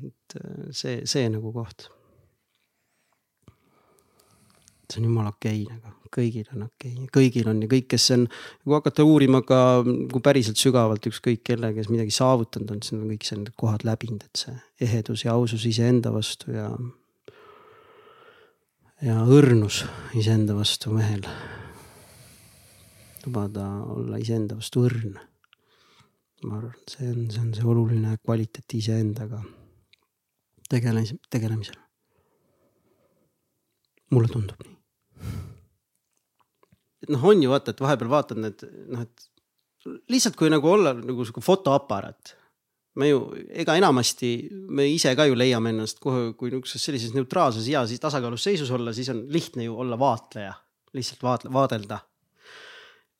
Speaker 2: et see, see nagu koht see on jumala okei okay, nagu, kõigil on okei okay., kõigil on ja kõik, kes on, kui hakata uurima ka kui päriselt sügavalt ükskõik kelle, kes midagi saavutanud on, siis nad on kõik need kohad läbinud, et see ehedus ja ausus iseenda vastu ja. Ja õrnus iseenda vastu mehel. lubada olla iseenda vastu õrn. ma arvan, see on, see on see oluline kvaliteet iseendaga tegelemisel, tegelemisel mulle tundub nii et noh, on ju vaata, et vahepeal vaatad need noh, et lihtsalt kui nagu olla nagu sihuke fotoaparaat. Me ju, ega enamasti me ise ka ju leiame ennast kohe, kui niisuguses sellises neutraalses ja siis tasakaalus seisus olla, siis on lihtne ju olla vaatleja, lihtsalt vaat-, vaadelda.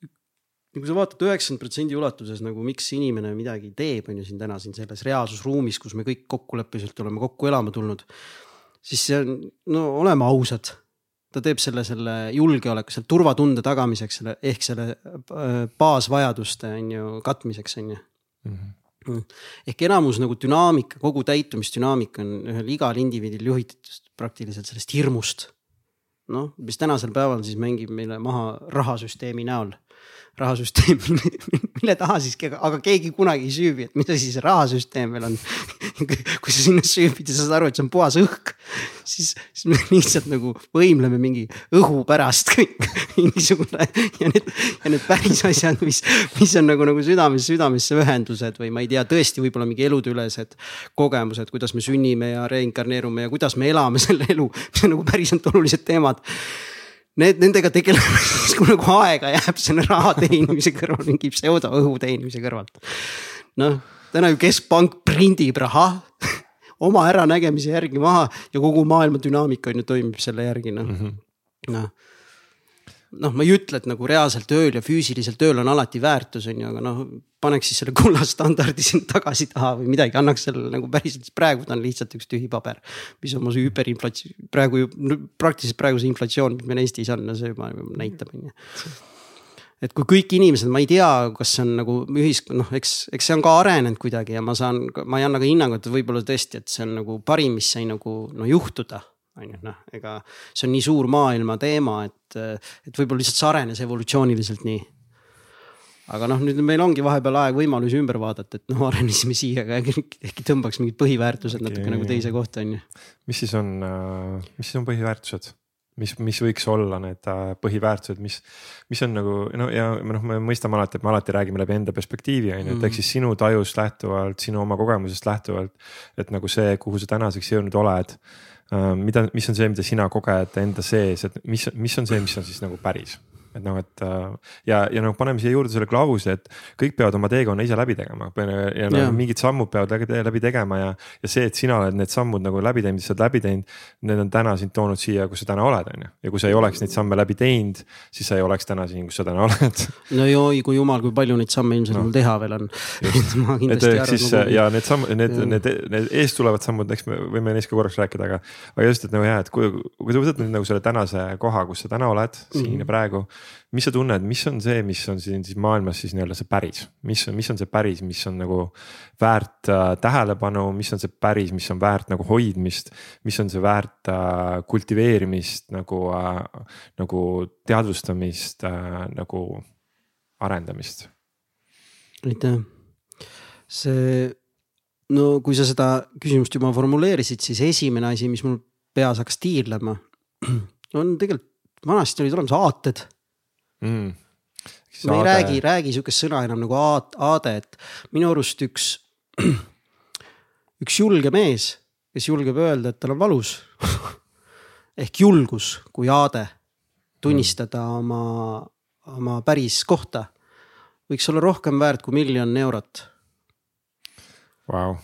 Speaker 2: ja kui sa vaatad üheksakümmend protsendi ulatuses nagu miks inimene midagi teeb, on ju siin täna siin selles reaalsusruumis, kus me kõik kokkuleppeliselt oleme kokku elama tulnud. siis see on, no oleme ausad ta teeb selle, selle julgeoleku, selle turvatunde tagamiseks, selle ehk selle äh, baasvajaduste on ju katmiseks, on ju mm. -hmm. Ehk enamus nagu dünaamika, kogu täitumisdünaamika on ühel igal indiviidil juhitud praktiliselt sellest hirmust. noh, mis tänasel päeval siis mängib meile maha rahasüsteemi näol rahasüsteem, mille taha siis, aga keegi kunagi ei süübi, et mis asi see rahasüsteem veel on. kui sa sinna süübid ja sa saad aru, et see on puhas õhk, siis, siis me lihtsalt nagu võimleme mingi õhu pärast kõik niisugune ja need, ja need päris asjad, mis, mis on nagu, nagu südames, südamesse ühendused või ma ei tea, tõesti võib-olla mingi eludeülesed kogemused, kuidas me sünnime ja reinkarneerume ja kuidas me elame selle elu, mis on nagu päriselt olulised teemad need, nendega tegelemiseks, kui nagu aega jääb selle raha teenimise kõrval, mingi pseudoõhu teenimise kõrvalt. noh, täna ju keskpank prindib raha oma äranägemise järgi maha ja kogu maailma dünaamika on ju toimib selle järgi noh mm -hmm., noh noh, ma ei ütle, et nagu reaalselt ööl ja füüsiliselt ööl on alati väärtus, on ju, aga noh, paneks siis selle kullastandardi sinna tagasi taha või midagi, annaks sellele nagu päriselt, praegu ta on lihtsalt üks tühi paber. mis on mu see hüperinflatsioon, praegu ju praktiliselt praegu see inflatsioon, mis meil Eestis on, no see juba näitab, on ju et kui kõik inimesed, ma ei tea, kas see on nagu ühiskond, noh, eks, eks see on ka arenenud kuidagi ja ma saan, ma ei anna ka hinnangut, võib-olla tõesti, et see on nagu parim, mis sai nagu no juhtuda on ju, noh, ega see on nii suur maailma teema, et, et võib-olla lihtsalt see arenes evolutsiooniliselt nii. aga noh, nüüd meil ongi vahepeal aeg võimalusi ümber vaadata, et noh, arenesime siia, aga äkki tõmbaks mingid põhiväärtused natuke okay. nagu teise kohta, on ju.
Speaker 1: mis siis on, mis siis on põhiväärtused? mis, mis võiks olla need äh, põhiväärtused, mis, mis on nagu no ja noh, me mõistame alati, et me alati räägime läbi enda perspektiivi on ju, et ehk mm. siis sinu tajust lähtuvalt, sinu oma kogemusest lähtuvalt. et nagu see, kuhu sa tänaseks jõudnud oled mida, mis on see, mida sina koged enda sees, et mis, mis on see, mis on siis nagu päris et noh, et äh, ja, ja noh, paneme siia juurde selle klausli, et kõik peavad oma teekonna ise läbi tegema ja no, mingid sammud peavad läbi, läbi tegema ja. ja see, et sina oled need sammud nagu läbi teinud, sa oled läbi teinud, need on täna sind toonud siia, kus sa täna oled, on ju. ja kui sa ei oleks neid samme läbi teinud, siis sa ei oleks täna siin, kus sa täna oled.
Speaker 2: no joi, kui jumal, kui palju neid samme ilmselt no. mul teha veel on.
Speaker 1: ma kindlasti arvan. siis nagu... ja need sammud, need, need, need eest tulevad sammud, eks me võime neist ka korraks rääkida, aga, aga just, et nagu jah, et kui, kui sa võtad nüüd nagu selle tänase koha, kus sa täna oled mm -hmm. siin ja mhm. praegu mis sa tunned, mis on see, mis on siin siis maailmas siis nii-öelda see päris, mis on, mis on see päris, mis on nagu väärt äh, tähelepanu, mis on see päris, mis on väärt nagu hoidmist. mis on see väärt äh, kultiveerimist nagu äh,, nagu teadvustamist äh, nagu arendamist?
Speaker 2: aitäh, see no kui sa seda küsimust juba formuleerisid, siis esimene asi, mis mul peas hakkas tiirlema, on tegelikult vanasti olid olemas aated mm.. me ei räägi, räägi sihukest sõna enam nagu aade, et minu arust üks, üks julge mees, kes julgeb öelda, et tal on valus ehk julgus kui aade, tunnistada mm. oma, oma päris kohta, võiks olla rohkem väärt kui miljon eurot.
Speaker 1: Wow..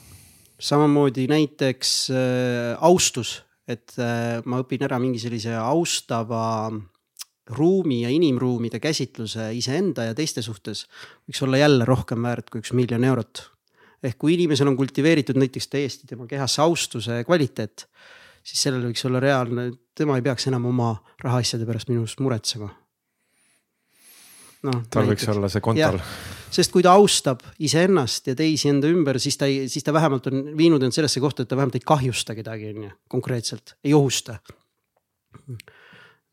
Speaker 2: samamoodi näiteks äh, austus, et äh, ma õpin ära mingi sellise austava ruumi ja inimruumide käsitluse iseenda ja teiste suhtes võiks olla jälle rohkem väärt kui üks miljon eurot. ehk kui inimesel on kultiveeritud näiteks täiesti tema kehasse austuse kvaliteet, siis sellel võiks olla reaalne, tema ei peaks enam oma rahaasjade pärast minu arust muretsema.
Speaker 1: noh. tal võiks olla see kontol.
Speaker 2: sest kui ta austab iseennast ja teisi enda ümber, siis ta ei, siis ta vähemalt on viinud end sellesse kohta, et ta vähemalt ei kahjusta kedagi, on ju, konkreetselt, ei ohusta.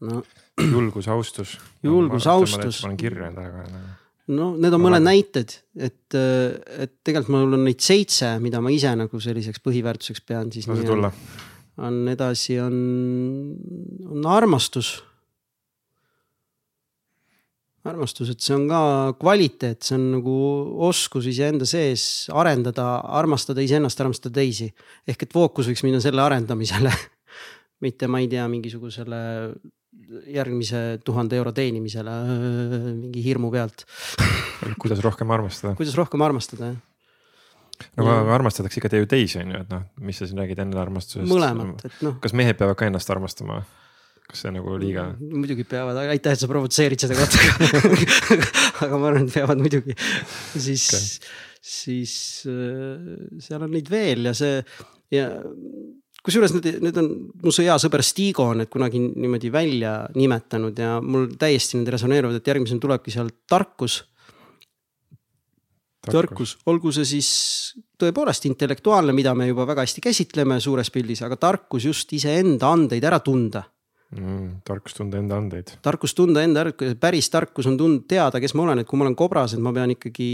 Speaker 1: No julgus, austus.
Speaker 2: julgus, austus.
Speaker 1: panen kirja endale ka
Speaker 2: nagu. no need on mõned näited, et, et tegelikult mul on neid seitse, mida ma ise nagu selliseks põhiväärtuseks pean, siis.
Speaker 1: lase tulla.
Speaker 2: on edasi, on, on armastus. armastus, et see on ka kvaliteet, see on nagu oskus iseenda sees arendada, armastada iseennast, armastada teisi. ehk et fookus võiks minna selle arendamisele mitte ma ei tea, mingisugusele järgmise tuhande euro teenimisele mingi hirmu pealt
Speaker 1: kuidas rohkem armastada?
Speaker 2: kuidas rohkem armastada, jah
Speaker 1: no aga armastatakse ikka ju teisi, on ju, et noh, mis sa siin räägid enda armastusest.
Speaker 2: mõlemat, et noh.
Speaker 1: kas mehed peavad ka ennast armastama? kas see nagu liiga?
Speaker 2: muidugi peavad, aga aitäh, et sa provotseerid seda kohta aga ma arvan, et peavad muidugi. siis okay., siis äh, seal on neid veel ja see ja kusjuures need, need on, mu hea sõber Stigo on need kunagi niimoodi välja nimetanud ja mul täiesti need resoneeruvad, et järgmisena tulebki seal tarkus. tarkus, tarkus., olgu see siis tõepoolest intellektuaalne, mida me juba väga hästi käsitleme suures pildis, aga tarkus just iseenda andeid ära tunda
Speaker 1: mm,. tarkus tunda enda andeid.
Speaker 2: tarkus tunda enda, päris tarkus on tund-, teada, kes ma olen, et kui ma olen kobras, et ma pean ikkagi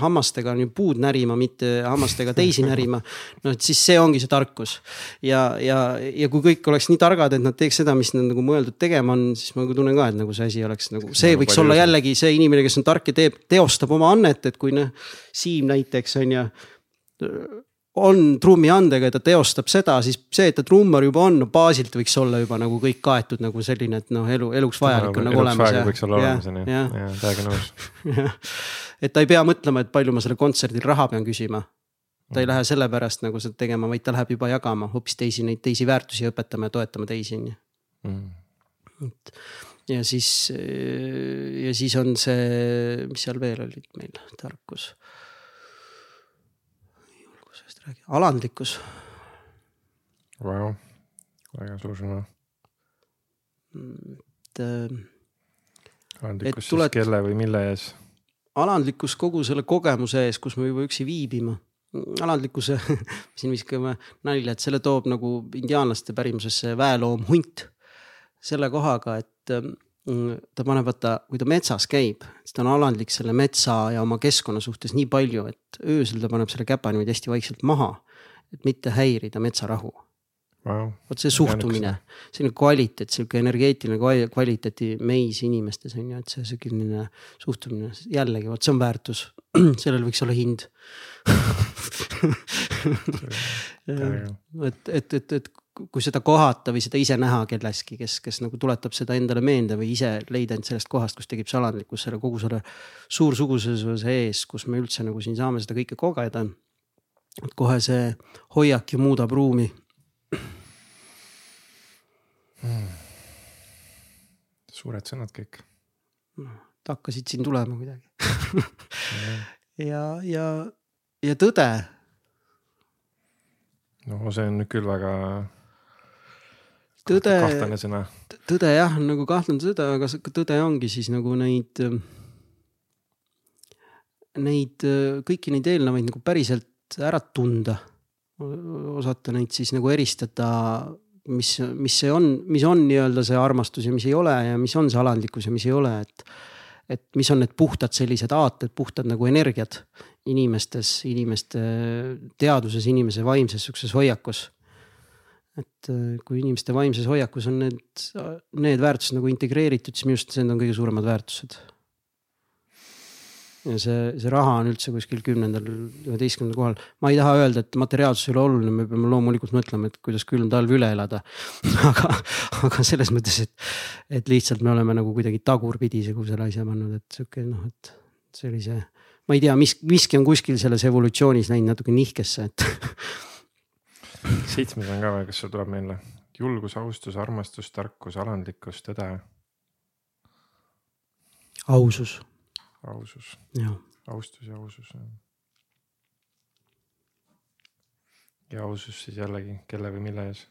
Speaker 2: hammastega on ju puud närima, mitte hammastega teisi närima. noh, et siis see ongi see tarkus. ja, ja, ja kui kõik oleks nii targad, et nad teeks seda, mis nad nagu mõeldud tegema on, siis ma nagu tunnen ka, et nagu see asi oleks nagu, see võiks olla jällegi see inimene, kes on tark ja teeb, teostab oma annet, et kui noh, Siim näiteks on ju on trummiandega ja ta teostab seda, siis see, et ta trummar juba on, no baasilt võiks olla juba nagu kõik kaetud nagu selline, et noh, elu, eluks vajalik on nagu olemas.
Speaker 1: võiks olla olemas on ju, jah, täiega nõus.
Speaker 2: et ta ei pea mõtlema, et palju ma sellel kontserdil raha pean küsima. ta ei lähe sellepärast nagu seda tegema, vaid ta läheb juba jagama hoopis teisi, neid teisi väärtusi õpetama ja toetama teisi, on ju. Mm. et ja siis, ja siis on see, mis seal veel olid meil, tarkus räägi, alandlikkus
Speaker 1: wow.. väga suur sõna.
Speaker 2: et. Äh,
Speaker 1: alandlikkus siis tuled... kelle või mille ees?
Speaker 2: alandlikkus kogu selle kogemuse ees, kus me juba üksi viibime. alandlikkuse siin viskame nalja, et selle toob nagu indiaanlaste pärimusesse väeloom hunt. selle kohaga, et äh, ta paneb, vaata, kui ta metsas käib, siis ta on alandlik selle metsa ja oma keskkonna suhtes nii palju, et öösel ta paneb selle käpa niimoodi hästi vaikselt maha. et mitte häirida metsarahu
Speaker 1: wow..
Speaker 2: vot see suhtumine, selline kvaliteet, sihuke energeetiline kvaliteeti meis inimestes on ju, et see selline suhtumine jällegi, vot see on väärtus. sellel võiks olla hind et, et, et, et kui seda kohata või seda ise näha kelleski, kes, kes nagu tuletab seda endale meelde või ise leida end sellest kohast, kus tekib see alandlikkus selle kogu selle suursugususe ees, kus me üldse nagu siin saame seda kõike kogeda. et kohe see hoiak ju muudab ruumi
Speaker 1: hmm.. suured sõnad kõik.
Speaker 2: No,. hakkasid siin tulema kuidagi. Ja, ja, ja tõde.
Speaker 1: No see on nüüd küll väga
Speaker 2: tõde, tõde jah, nagu kahtlane tõde, aga tõde ongi siis nagu neid, neid, kõiki neid eelnevaid nagu päriselt ära tunda. Osata neid siis nagu eristada, mis, mis see on, mis on nii-öelda see armastus ja mis ei ole ja mis on see alandlikkus ja mis ei ole, et et mis on need puhtad sellised aated, puhtad nagu energiad inimestes, inimeste teaduses, inimese vaimses sihukeses hoiakus et äh, kui inimeste vaimses hoiakus on need, need väärtused nagu integreeritud, siis minu arust need on kõige suuremad väärtused. Ja see, see raha on üldse kuskil kümnendal, üheteistkümnendal kohal. ma ei taha öelda, et materiaalsus ei ole oluline, me peame loomulikult mõtlema, et kuidas külm talv üle elada aga, aga selles mõttes, et, et lihtsalt me oleme nagu kuidagi tagurpidi kogu selle asja pannud, et sihuke noh, et sellise. ma ei tea, mis, miski on kuskil selles evolutsioonis läinud natuke nihkesse, et
Speaker 1: seitsmes on ka veel, kas sul tuleb meelde? julgus, austus, armastus, tarkus, alandlikkus, tõde.
Speaker 2: ausus.
Speaker 1: Ausus. austus ja ausus. ja ausus siis jällegi, kelle või mille ees?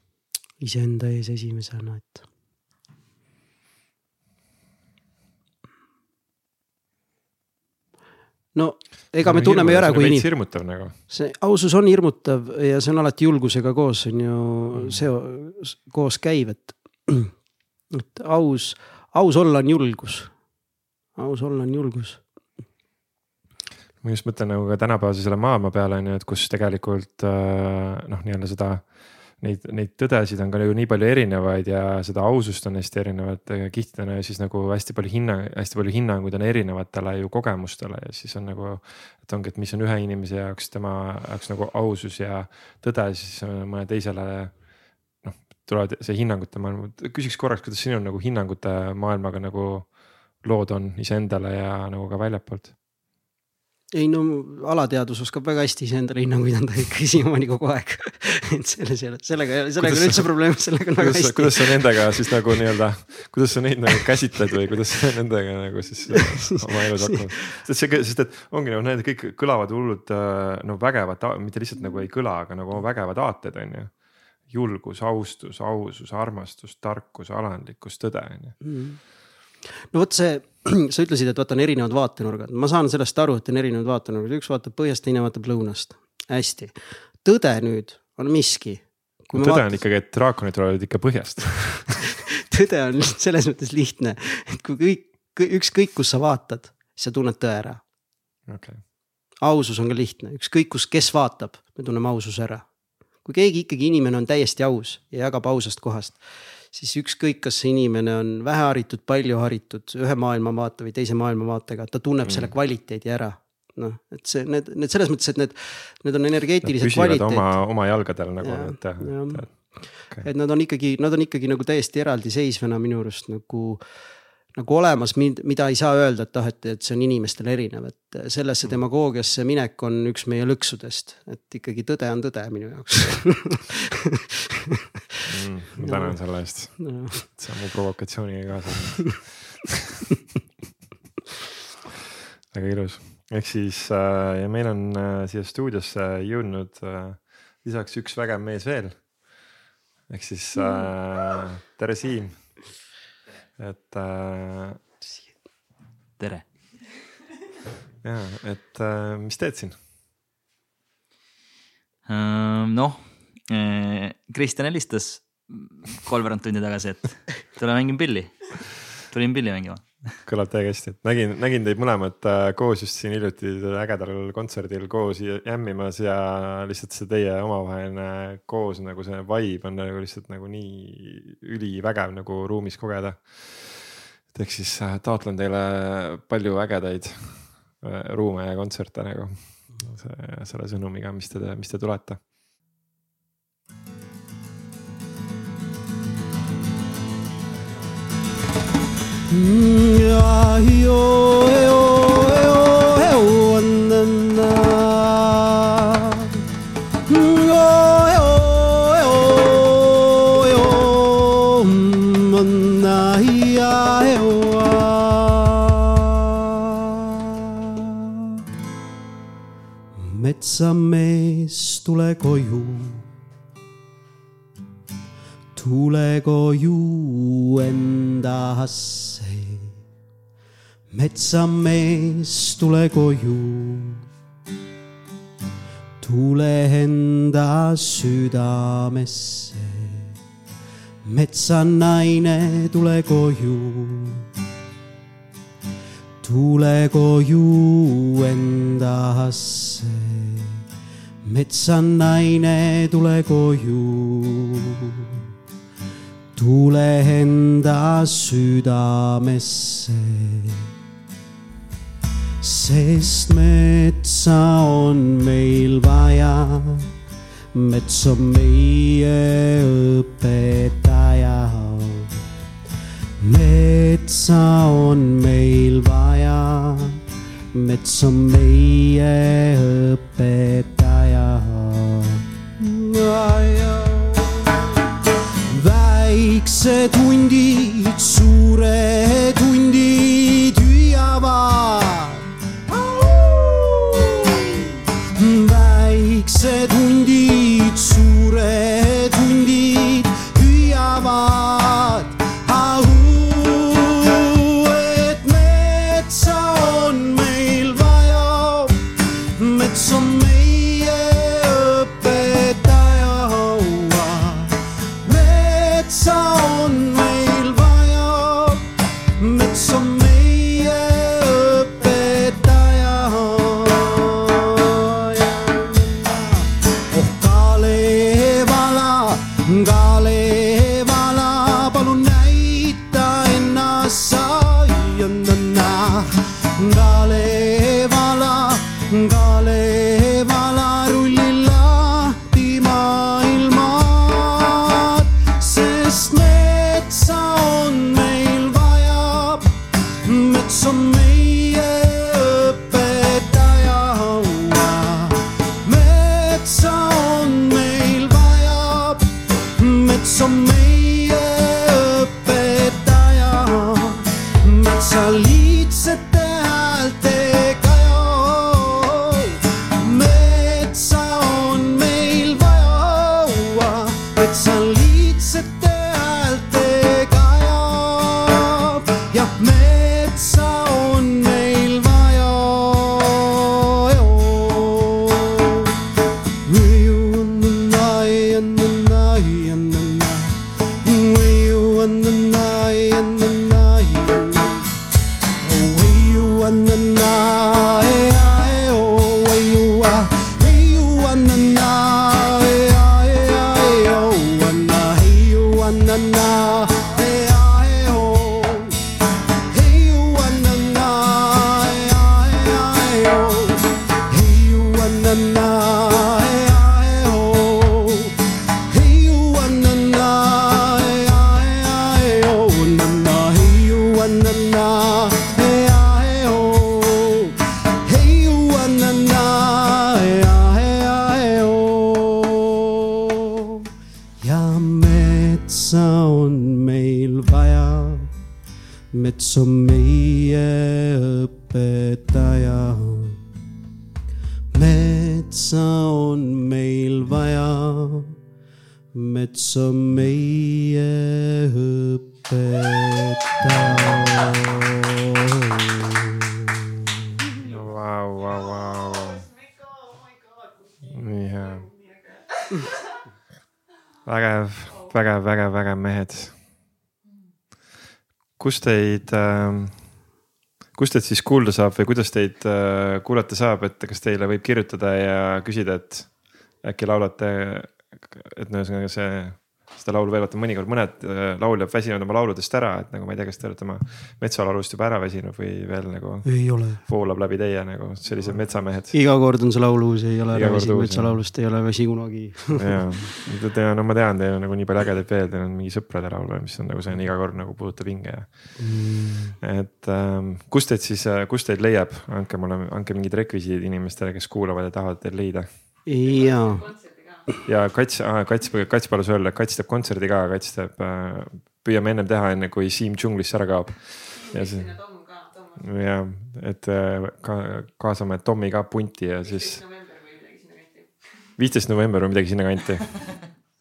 Speaker 2: iseenda ees esimesena, et no ega me tunneme ju ära, kui
Speaker 1: inim-. hirmutav nagu.
Speaker 2: see ausus on hirmutav ja see on alati julgusega koos, on ju mm. see koos käiv, et, et aus, aus olla on julgus. Aus olla on julgus.
Speaker 1: ma just mõtlen nagu ka tänapäevase selle maailma peale on ju, et kus tegelikult äh, noh, nii-öelda seda neid, neid tõdesid on ka ju nii palju erinevaid ja seda ausust on hästi erinevat kihtidena ja siis nagu hästi palju hinna, hästi palju hinnanguid on erinevatele ju kogemustele ja siis on nagu. et ongi, et mis on ühe inimese jaoks tema jaoks nagu ausus ja tõde, siis mõne teisele noh, tulevad see hinnangute maailm, küsiks korraks, kuidas sinu nagu hinnangute maailmaga nagu lood on iseendale ja nagu ka väljapoolt
Speaker 2: ei no alateadvus oskab väga hästi iseendale hinnanguid anda ikka siiamaani kogu aeg et selles ei ole, sellega ei ole, sellega ei ole üldse probleemi, sellega on väga hästi.
Speaker 1: kuidas sa nendega siis nagu nii-öelda, kuidas sa neid nagu käsitled või kuidas sa nendega nagu siis oma elus hakkama. sest see, sest et ongi nagu need kõik kõlavad hullult äh, no vägevad, mitte lihtsalt nagu ei kõla, aga nagu vägevad aated on ju. julgus, austus, ausus, armastus, tarkus, alandlikkus, tõde on ju mm
Speaker 2: no vot see, sa ütlesid, et vaata on erinevad vaatenurgad, ma saan sellest aru, et on erinevad vaatenurgad, üks vaatab põhjast, teine vaatab lõunast. hästi, tõde nüüd on miski.
Speaker 1: tõde vaat... on ikkagi, et draakonid tulevad ikka põhjast.
Speaker 2: Tõde on selles mõttes lihtne, et kui kõik, ükskõik kus sa vaatad, sa tunned tõe ära.
Speaker 1: Okay..
Speaker 2: ausus on ka lihtne, ükskõik kus, kes vaatab, me tunneme aususe ära. kui keegi ikkagi inimene on täiesti aus ja jagab ausast kohast siis ükskõik, kas see inimene on väheharitud, palju haritud, ühe maailmavaate või teise maailmavaatega, ta tunneb mm. selle kvaliteedi ära. noh, et see, need, need selles mõttes, et need, need on energeetilised
Speaker 1: püsivad oma
Speaker 2: kvaliteet,
Speaker 1: oma jalgadel nagu
Speaker 2: Jaa,
Speaker 1: need jah
Speaker 2: jah.
Speaker 1: et-
Speaker 2: nad on ikkagi, nad on ikkagi nagu täiesti eraldiseisvana minu arust nagu nagu olemas, mida ei saa öelda, et ah, et, et see on inimestel erinev, et sellesse
Speaker 1: Mm.
Speaker 2: demagoogiasse minek on üks meie lõksudest, et ikkagi tõde on tõde minu jaoks
Speaker 1: Mm, ma tänan selle eest, sa mu provokatsiooniga kaasa tulid. väga ilus, ehk siis äh, ja meil on äh, siia stuudiosse jõudnud äh, lisaks üks vägev mees veel. ehk siis äh, tere Siim. Et äh,
Speaker 3: tere.
Speaker 1: ja, et äh, mis teed siin?
Speaker 3: noh, Kristjan helistas kolmveerand tundi tagasi, et tule mängime pilli. tulin pilli mängima.
Speaker 1: Kõlab täiega hästi, et nägin, nägin teid mõlemad äh, koos just siin hiljuti ägedal kontserdil koos jä- jämmimas ja lihtsalt see teie omavaheline koos nagu see vibe on nagu lihtsalt nagu nii ülivägev nagu ruumis kogeda. et ehk siis äh, taotlen teile palju ägedaid äh, ruume ja kontserte nagu see, selle sõnumiga, mis te, mis te tulete.
Speaker 2: metsamees, tule koju. tule koju endasse. metsamees, tule koju. tule enda südamesse. metsanaine, tule koju tule koju endasse. metsanaine, tule koju. tule enda südamesse. Sest metsa on meil vaja. mets on meie õpetaja metsa on meil vaja, mets on meie õpetaja. väiksed hundid, suured hundid
Speaker 1: kus teid äh,, kus teid siis kuulda saab või kuidas teid äh, kuulata saab, et kas teile võib kirjutada ja küsida, et äkki laulate, et ühesõnaga see, seda laulu veel, vaata mõnikord mõned äh, lauljad väsivad oma lauludest ära, et nagu ma ei tea, kas te olete oma metsalaulust juba ära väsinud või veel nagu
Speaker 2: ei ole
Speaker 1: voolab läbi teie nagu sellised metsamehed.
Speaker 2: iga kord on see laul uus, ei ole ära
Speaker 1: kord
Speaker 2: väsi,
Speaker 1: uus,
Speaker 2: metsalaulust ei ole väsi kunagi.
Speaker 1: ja, te, no ma tean, teil on nagu nii palju ägedaid veel, teil on mingi sõprade laul või mis on nagu selline iga kord nagu puudutab hinge ja. et ähm, kust teid siis, kust teid leiab, andke mulle, andke mingid rekvisiidid inimestele, kes kuulavad ja tahavad teid leida.
Speaker 2: jaa,
Speaker 1: ja Kats, Kats, Kats palus öelda, Kats teeb kontserdi ka, Kats teeb äh,, püüame ennem teha, enne kui Siim džunglisse ära kaob. ja see, ja et äh, ka kaasame Tommi ka punti ja siis viisteist november või midagi sinnakanti.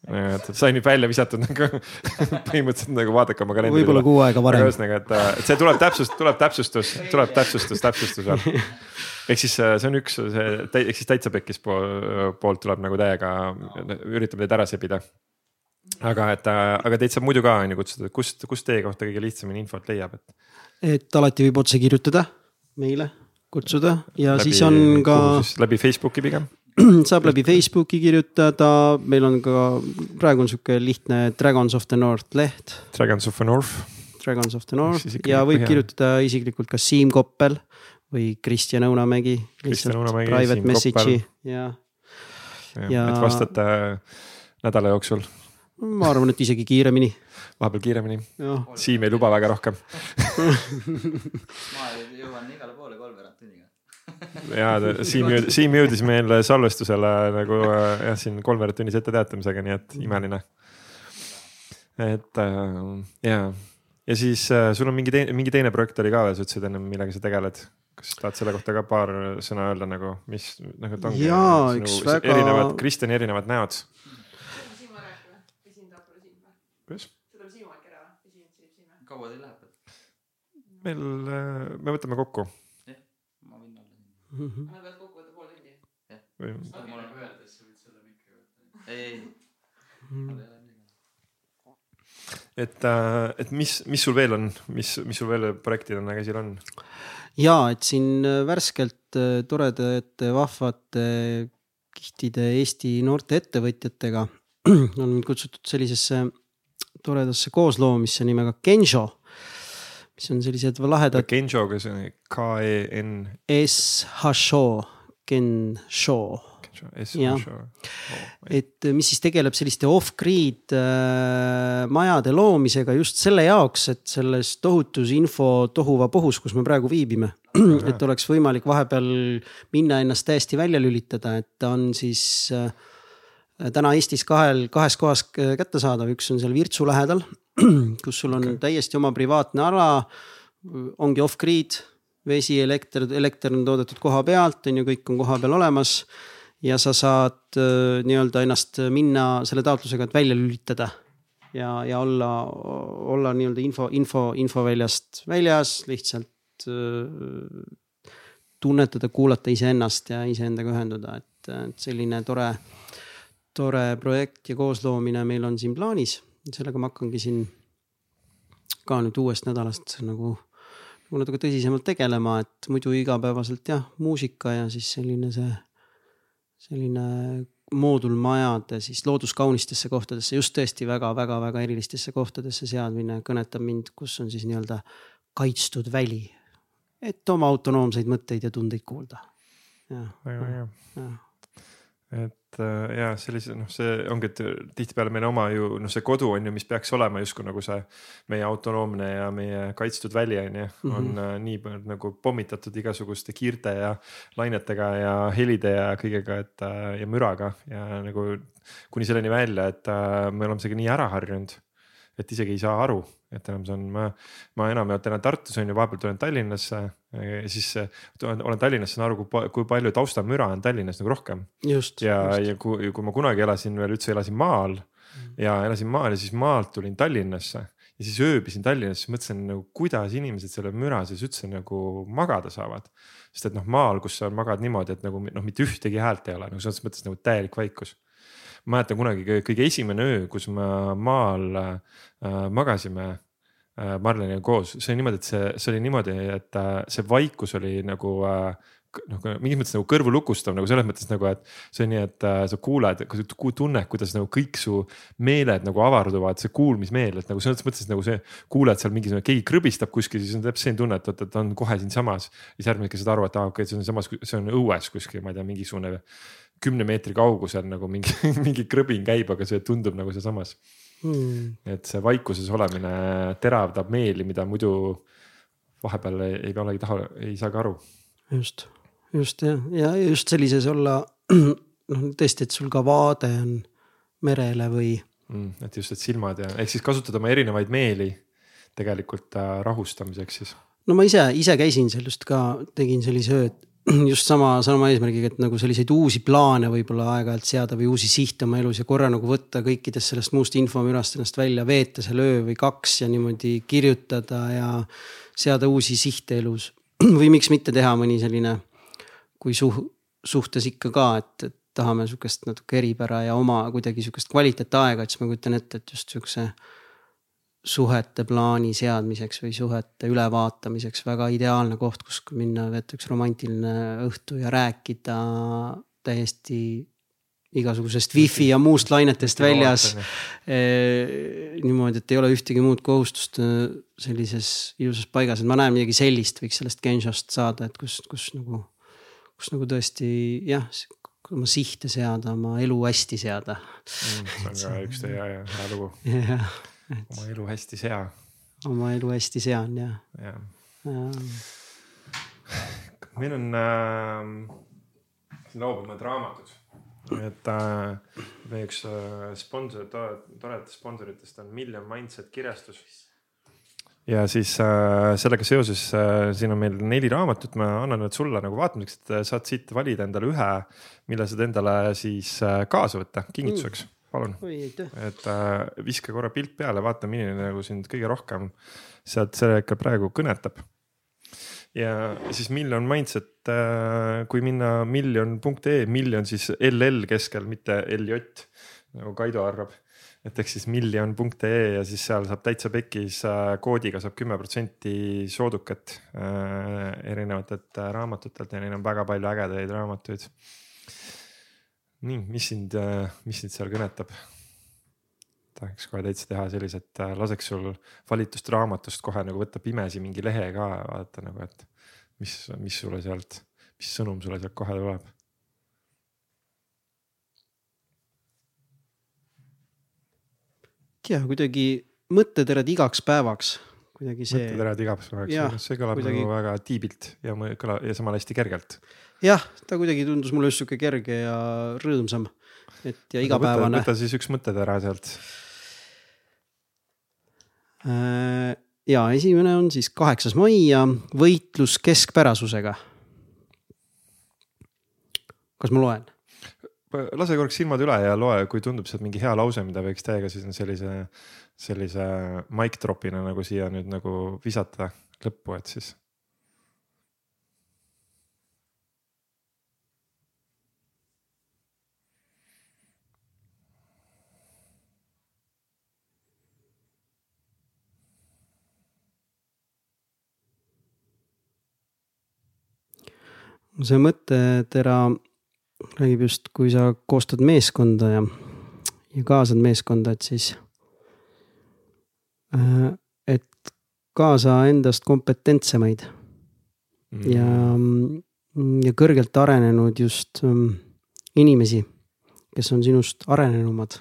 Speaker 1: et sai nüüd välja visatud nagu põhimõtteliselt nagu vaadake oma kalendri.
Speaker 2: võib-olla kuu aega varem.
Speaker 1: ühesõnaga, et, et see tuleb täpsust, tuleb täpsustus, tuleb täpsustus, täpsustus veel. ehk siis äh, see on üks, see, ehk siis täitsa pekkis pool, poolt tuleb nagu täiega, üritame teid ära sebida. aga et, aga teid saab muidu ka on ju kutsuda, kust, kust teie kohta kõige lihtsamini infot leiab, et.
Speaker 2: et alati võib otse kirjutada meile, kutsuda ja läbi, siis on ka,
Speaker 1: läbi Facebooki pigem.
Speaker 2: saab läbi Facebooki kirjutada, meil on ka, praegu on sihuke lihtne Dragons of the North leht,
Speaker 1: Dragons of the North.
Speaker 2: Dragons of the North ja võib
Speaker 1: põhja-
Speaker 2: kirjutada isiklikult kas Siim Koppel või Kristjan Õunamägi.
Speaker 1: Kristjan Õunamägi,
Speaker 2: Private
Speaker 1: Siim Koppel.
Speaker 2: ja
Speaker 1: Ja... et vastate nädala jooksul,
Speaker 2: ma arvan, et isegi kiiremini,
Speaker 1: vahepeal kiiremini. Siim ei luba väga rohkem.
Speaker 3: ma jõuan igale poole kolmveerand tunniga.
Speaker 1: ja Siim, Siim jõudis meil salvestusele nagu äh, jah, siin kolmveerand tunnise etteteatamisega, nii et imeline. et äh, ja, ja siis äh, sul on mingi teine, mingi teine projekt oli ka veel, sa ütlesid ennem, millega sa tegeled. Kas tahad selle kohta ka paar sõna öelda nagu, mis nagu, et ongi
Speaker 2: Jaa,
Speaker 1: sinu
Speaker 2: üks väga-
Speaker 1: erinevad, Kristjani erinevad näod. Kuidas?
Speaker 3: kaua teil läheb?
Speaker 1: meil, me võtame kokku
Speaker 3: ma võin olla siin.
Speaker 2: Mhm.
Speaker 4: Nad peavad kokku võtta pool tundi.
Speaker 1: või
Speaker 3: mul on öeldes, sa võid selle mikri võtta. ei, ei, ei ole midagi.
Speaker 1: et, et mis, mis sul veel on, mis, mis sul veel projektid on käsil on?
Speaker 2: Ja et siin värskelt äh, toredate, vahvate, kihvtide Eesti noorte ettevõtjatega on mind kutsutud sellisesse toredasse koosloomisse nimega Genjo, mis on sellised lahedad
Speaker 1: Genjo, kes on K-E-N.
Speaker 2: SHO, Gensho Jah. et mis siis tegeleb selliste off-grid äh, majade loomisega just selle jaoks, et selles tohutus info tohuvapohus, kus me praegu viibime, et oleks võimalik vahepeal minna ennast täiesti välja lülitada, et ta on siis äh, täna Eestis kahel, kahes kohas kättesaadav, üks on seal Virtsu lähedal, kus sul on okay. täiesti oma privaatne ala, ongi off-grid, vesi, elekter, elekter on toodetud koha pealt, on ju, kõik on koha peal olemas ja sa saad äh, nii-öelda ennast minna selle taotlusega, et välja lülitada ja, ja olla, olla nii-öelda info, info, infoväljast väljas, lihtsalt äh, tunnetada, kuulata iseennast ja iseendaga ühenduda, et, et selline tore, tore projekt ja koosloomine meil on siin plaanis. sellega ma hakkangi siin ka nüüd uuest nädalast nagu, nagu natuke tõsisemalt tegelema, et muidu igapäevaselt jah, muusika ja siis selline see selline moodulmajade siis looduskaunistesse kohtadesse, just tõesti väga-väga-väga erilistesse kohtadesse seadmine kõnetab mind, kus on siis nii-öelda kaitstud väli. et oma autonoomseid mõtteid ja tundeid kuulda.
Speaker 1: väga hea. et ja sellise noh, see ongi, et tihtipeale meil oma ju noh, see kodu on ju, mis peaks olema justkui nagu see meie autonoomne ja meie kaitstud väli on ju, on mm -hmm. nii palju nagu pommitatud igasuguste kiirte ja lainetega ja helide ja kõigega, et äh, ja müraga. Ja nagu kuni selleni välja, et äh, me oleme sellega nii ära harjunud et isegi ei saa aru, et enam see on, ma, ma enamjaolt elan Tartus on ju, vahepeal tulen Tallinnasse. siis olen Tallinnas, saan aru, kui, kui palju taustamüra on Tallinnas nagu rohkem ja, ja kui, kui ma kunagi elasin veel üldse elasin maal ja elasin maal ja siis maalt tulin Tallinnasse ja siis ööbisin Tallinnas, siis mõtlesin nagu, kuidas inimesed selle müra sees üldse nagu magada saavad. sest et noh, maal, kus sa magad niimoodi, et nagu noh, mitte ühtegi häält ei ole, nagu selles mõttes nagu täielik vaikus. Ma mäletan kunagi kõige, esimene öö, kus me maal äh, magasime äh, Marleniga koos, see oli niimoodi, et see, see oli niimoodi, et äh, see vaikus oli nagu äh, noh, mingis mõttes nagu kõrvulukustav nagu selles mõttes nagu, et see on nii, et äh, sa kuuled, tunned, kuidas nagu kõik su meeled nagu avarduvad, see kuulmismeel, et nagu selles mõttes nagu see kuuled seal mingisugune, keegi krõbistab kuskil, siis on täpselt selline tunne, et oot, et ta on kohe siinsamas. siis järgmine hetk saad aru, et aa, okei okay,, see on samas, see on õues kuskil, ma ei tea, mingisugune kümne meetri kaugusel nagu mingi, mingi krõbin käib, aga see tundub nagu sealsamas.
Speaker 2: Hmm.
Speaker 1: et see vaikuses olemine teravdab meeli, mida muidu vahepeal ei, olegi taha, ei saagi aru.
Speaker 2: just, just jah, ja just sellises olla noh, tõesti, et sul ka vaade on merele või
Speaker 1: mm,. et just, et silmad ja ehk siis kasutada oma erinevaid meeli tegelikult äh, rahustamiseks siis.
Speaker 2: no ma ise, ise käisin seal just ka, tegin sellise öö, just sama, sama eesmärgiga, et nagu selliseid uusi plaane võib-olla aeg-ajalt seada või uusi sihte oma elus ja korra nagu võtta kõikidest sellest muust infomürast ennast välja, veeta seal öö või kaks ja niimoodi kirjutada ja seada uusi sihte elus. või miks mitte teha mõni selline, kui suh-, suhtes ikka ka, et, et tahame sihukest natuke eripära ja oma kuidagi sihukest kvaliteetaega, et siis ma kujutan ette, et just sihukese suhete plaani seadmiseks või suhete ülevaatamiseks väga ideaalne koht, kus minna veeta üks romantiline õhtu ja rääkida täiesti igasugusest wifi ja muust lainetest väljas. niimoodi, et ei ole ühtegi muud kohustust sellises ilusas paigas, et ma näen midagi sellist võiks sellest Genshost saada, et kus, kus nagu, kus nagu tõesti jah, oma sihte seada, oma elu hästi seada.
Speaker 1: Mm, see on ka üks hea, hea lugu.
Speaker 2: jah,
Speaker 1: oma elu hästi sea.
Speaker 2: oma elu hästi sean ja,
Speaker 1: jah.
Speaker 2: ja
Speaker 1: meil on äh,, mõned raamatud, et äh, meie üks äh, sponsor, toredatest sponsoritest on Million Mindset kirjastus. ja siis äh, sellega seoses äh, siin on meil neli raamatut, ma annan need sulle nagu vaatamiseks, et äh, saad siit valida endale ühe, mille saad endale siis äh, kaasa võtta kingituseks mm., palun et äh, viska korra pilt peale, vaata, milline nagu sind kõige rohkem sealt see ikka praegu kõnetab. ja siis Million Mindset äh,, kui minna miljon.ee, miljon siis LL keskel, mitte LJ nagu Kaido arvab. et ehk siis miljon.ee ja siis seal saab täitsa pekis äh, koodiga saab kümme protsenti soodukat äh, erinevatelt äh, raamatutelt ja neil on väga palju ägedaid raamatuid nii, mis sind, mis sind seal kõnetab? tahaks kohe täitsa teha sellised, laseks sul valitust raamatust kohe nagu võtta pimesi mingi lehe ka ja vaadata nagu, et mis, mis sulle sealt, mis sõnum sulle sealt kohe tuleb.
Speaker 2: tea, kuidagi mõtteterad igaks päevaks, kuidagi see.
Speaker 1: mõtteterad igaks päevaks, see kõlab
Speaker 2: kuidagi-
Speaker 1: nagu väga tiibilt ja kõla- ja samal hästi kergelt.
Speaker 2: Jah, ta kuidagi tundus mulle just sihuke kerge ja rõõmsam. et ja igapäevane.
Speaker 1: võta siis üks mõttetera sealt.
Speaker 2: Äh, ja esimene on siis kaheksas mai ja võitlus keskpärasusega. kas ma loen?
Speaker 1: lase korraks silmad üle ja loe, kui tundub sealt mingi hea lause, mida võiks täiega siis sellise, sellise mic drop'ina nagu siia nüüd nagu visata lõppu, et siis.
Speaker 2: See mõttetera räägib just, kui sa koostad meeskonda ja, ja kaasad meeskonda, et siis. et kaasa endast kompetentsemaid ja, ja kõrgelt arenenud just mm, inimesi, kes on sinust arenenumad.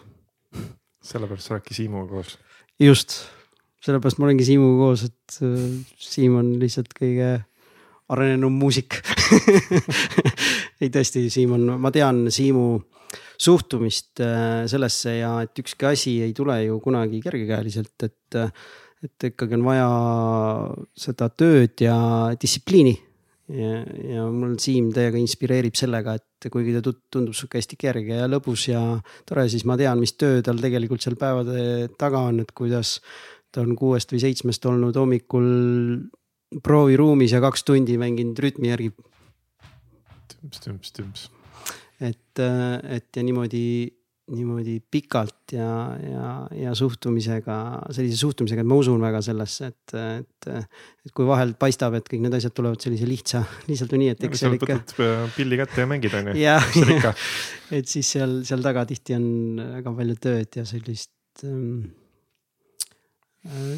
Speaker 1: sellepärast sa oledki Siimuga koos.
Speaker 2: just, sellepärast ma olengi Siimuga koos, et äh, Siim on lihtsalt kõige arenenum muusik ei tõesti, Siim on, ma tean Siimu suhtumist äh, sellesse ja et ükski asi ei tule ju kunagi kergekäeliselt, et, et ikkagi on vaja seda tööd ja distsipliini. ja, ja mul Siim täiega inspireerib sellega, et kuigi ta tundub sihuke hästi kerge ja lõbus ja tore, siis ma tean, mis töö tal tegelikult seal päevade taga on, et kuidas ta on kuuest või seitsmest olnud hommikul prooviruumis ja kaks tundi mänginud rütmi järgi
Speaker 1: tümps, tümps, tümps.
Speaker 2: et, et ja niimoodi, niimoodi pikalt ja, ja, ja suhtumisega, sellise suhtumisega, et ma usun väga sellesse, et, et. et kui vahel paistab, et kõik need asjad tulevad sellise lihtsa, lihtsalt või nii, et eks seal ikka.
Speaker 1: äh, pilli kätte ja mängid on ju. mis seal ikka.
Speaker 2: et siis seal, seal taga tihti on väga palju tööd ja sellist ähm,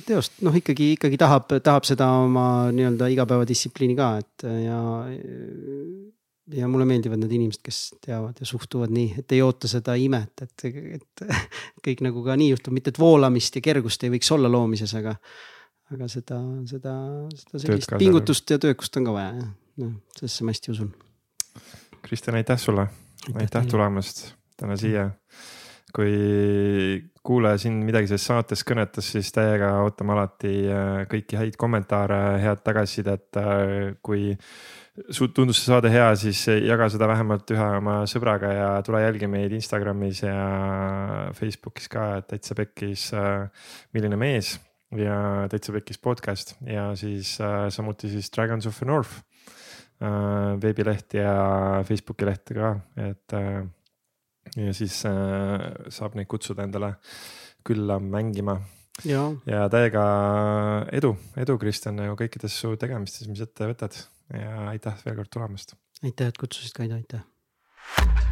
Speaker 2: teost, noh ikkagi, ikkagi tahab, tahab seda oma nii-öelda igapäevadistsipliini ka, et ja ja mulle meeldivad need inimesed, kes teavad ja suhtuvad nii, et ei oota seda imet, et, et kõik nagu ka nii juhtub, mitte et voolamist ja kergust ei võiks olla loomises, aga. aga seda, seda, seda sellist pingutust ja töökust on ka vaja jah, noh sellesse ma hästi usun.
Speaker 1: Kristjan, aitäh sulle, aitäh tulemast täna siia. Kui kuulaja siin midagi sellest saatest kõnetas, siis täiega ootame alati äh, kõiki häid kommentaare, head tagasisidet, äh, kui tundus see saade hea, siis jaga seda vähemalt ühe oma sõbraga ja tule jälgi meid Instagramis ja Facebookis ka, et täitsa pekkis äh, milline mees ja täitsa pekkis podcast. Ja siis samuti siis Dragons of the North veebileht ja Facebooki leht ka, et ja siis saab neid kutsuda endale külla mängima.
Speaker 2: Ja,
Speaker 1: ja täiega edu, edu Kristjan ju kõikides su tegemistes, mis ette võtad. Ja aitäh veel kord tulemast.
Speaker 2: aitäh, et kutsusid, Kaido, aitäh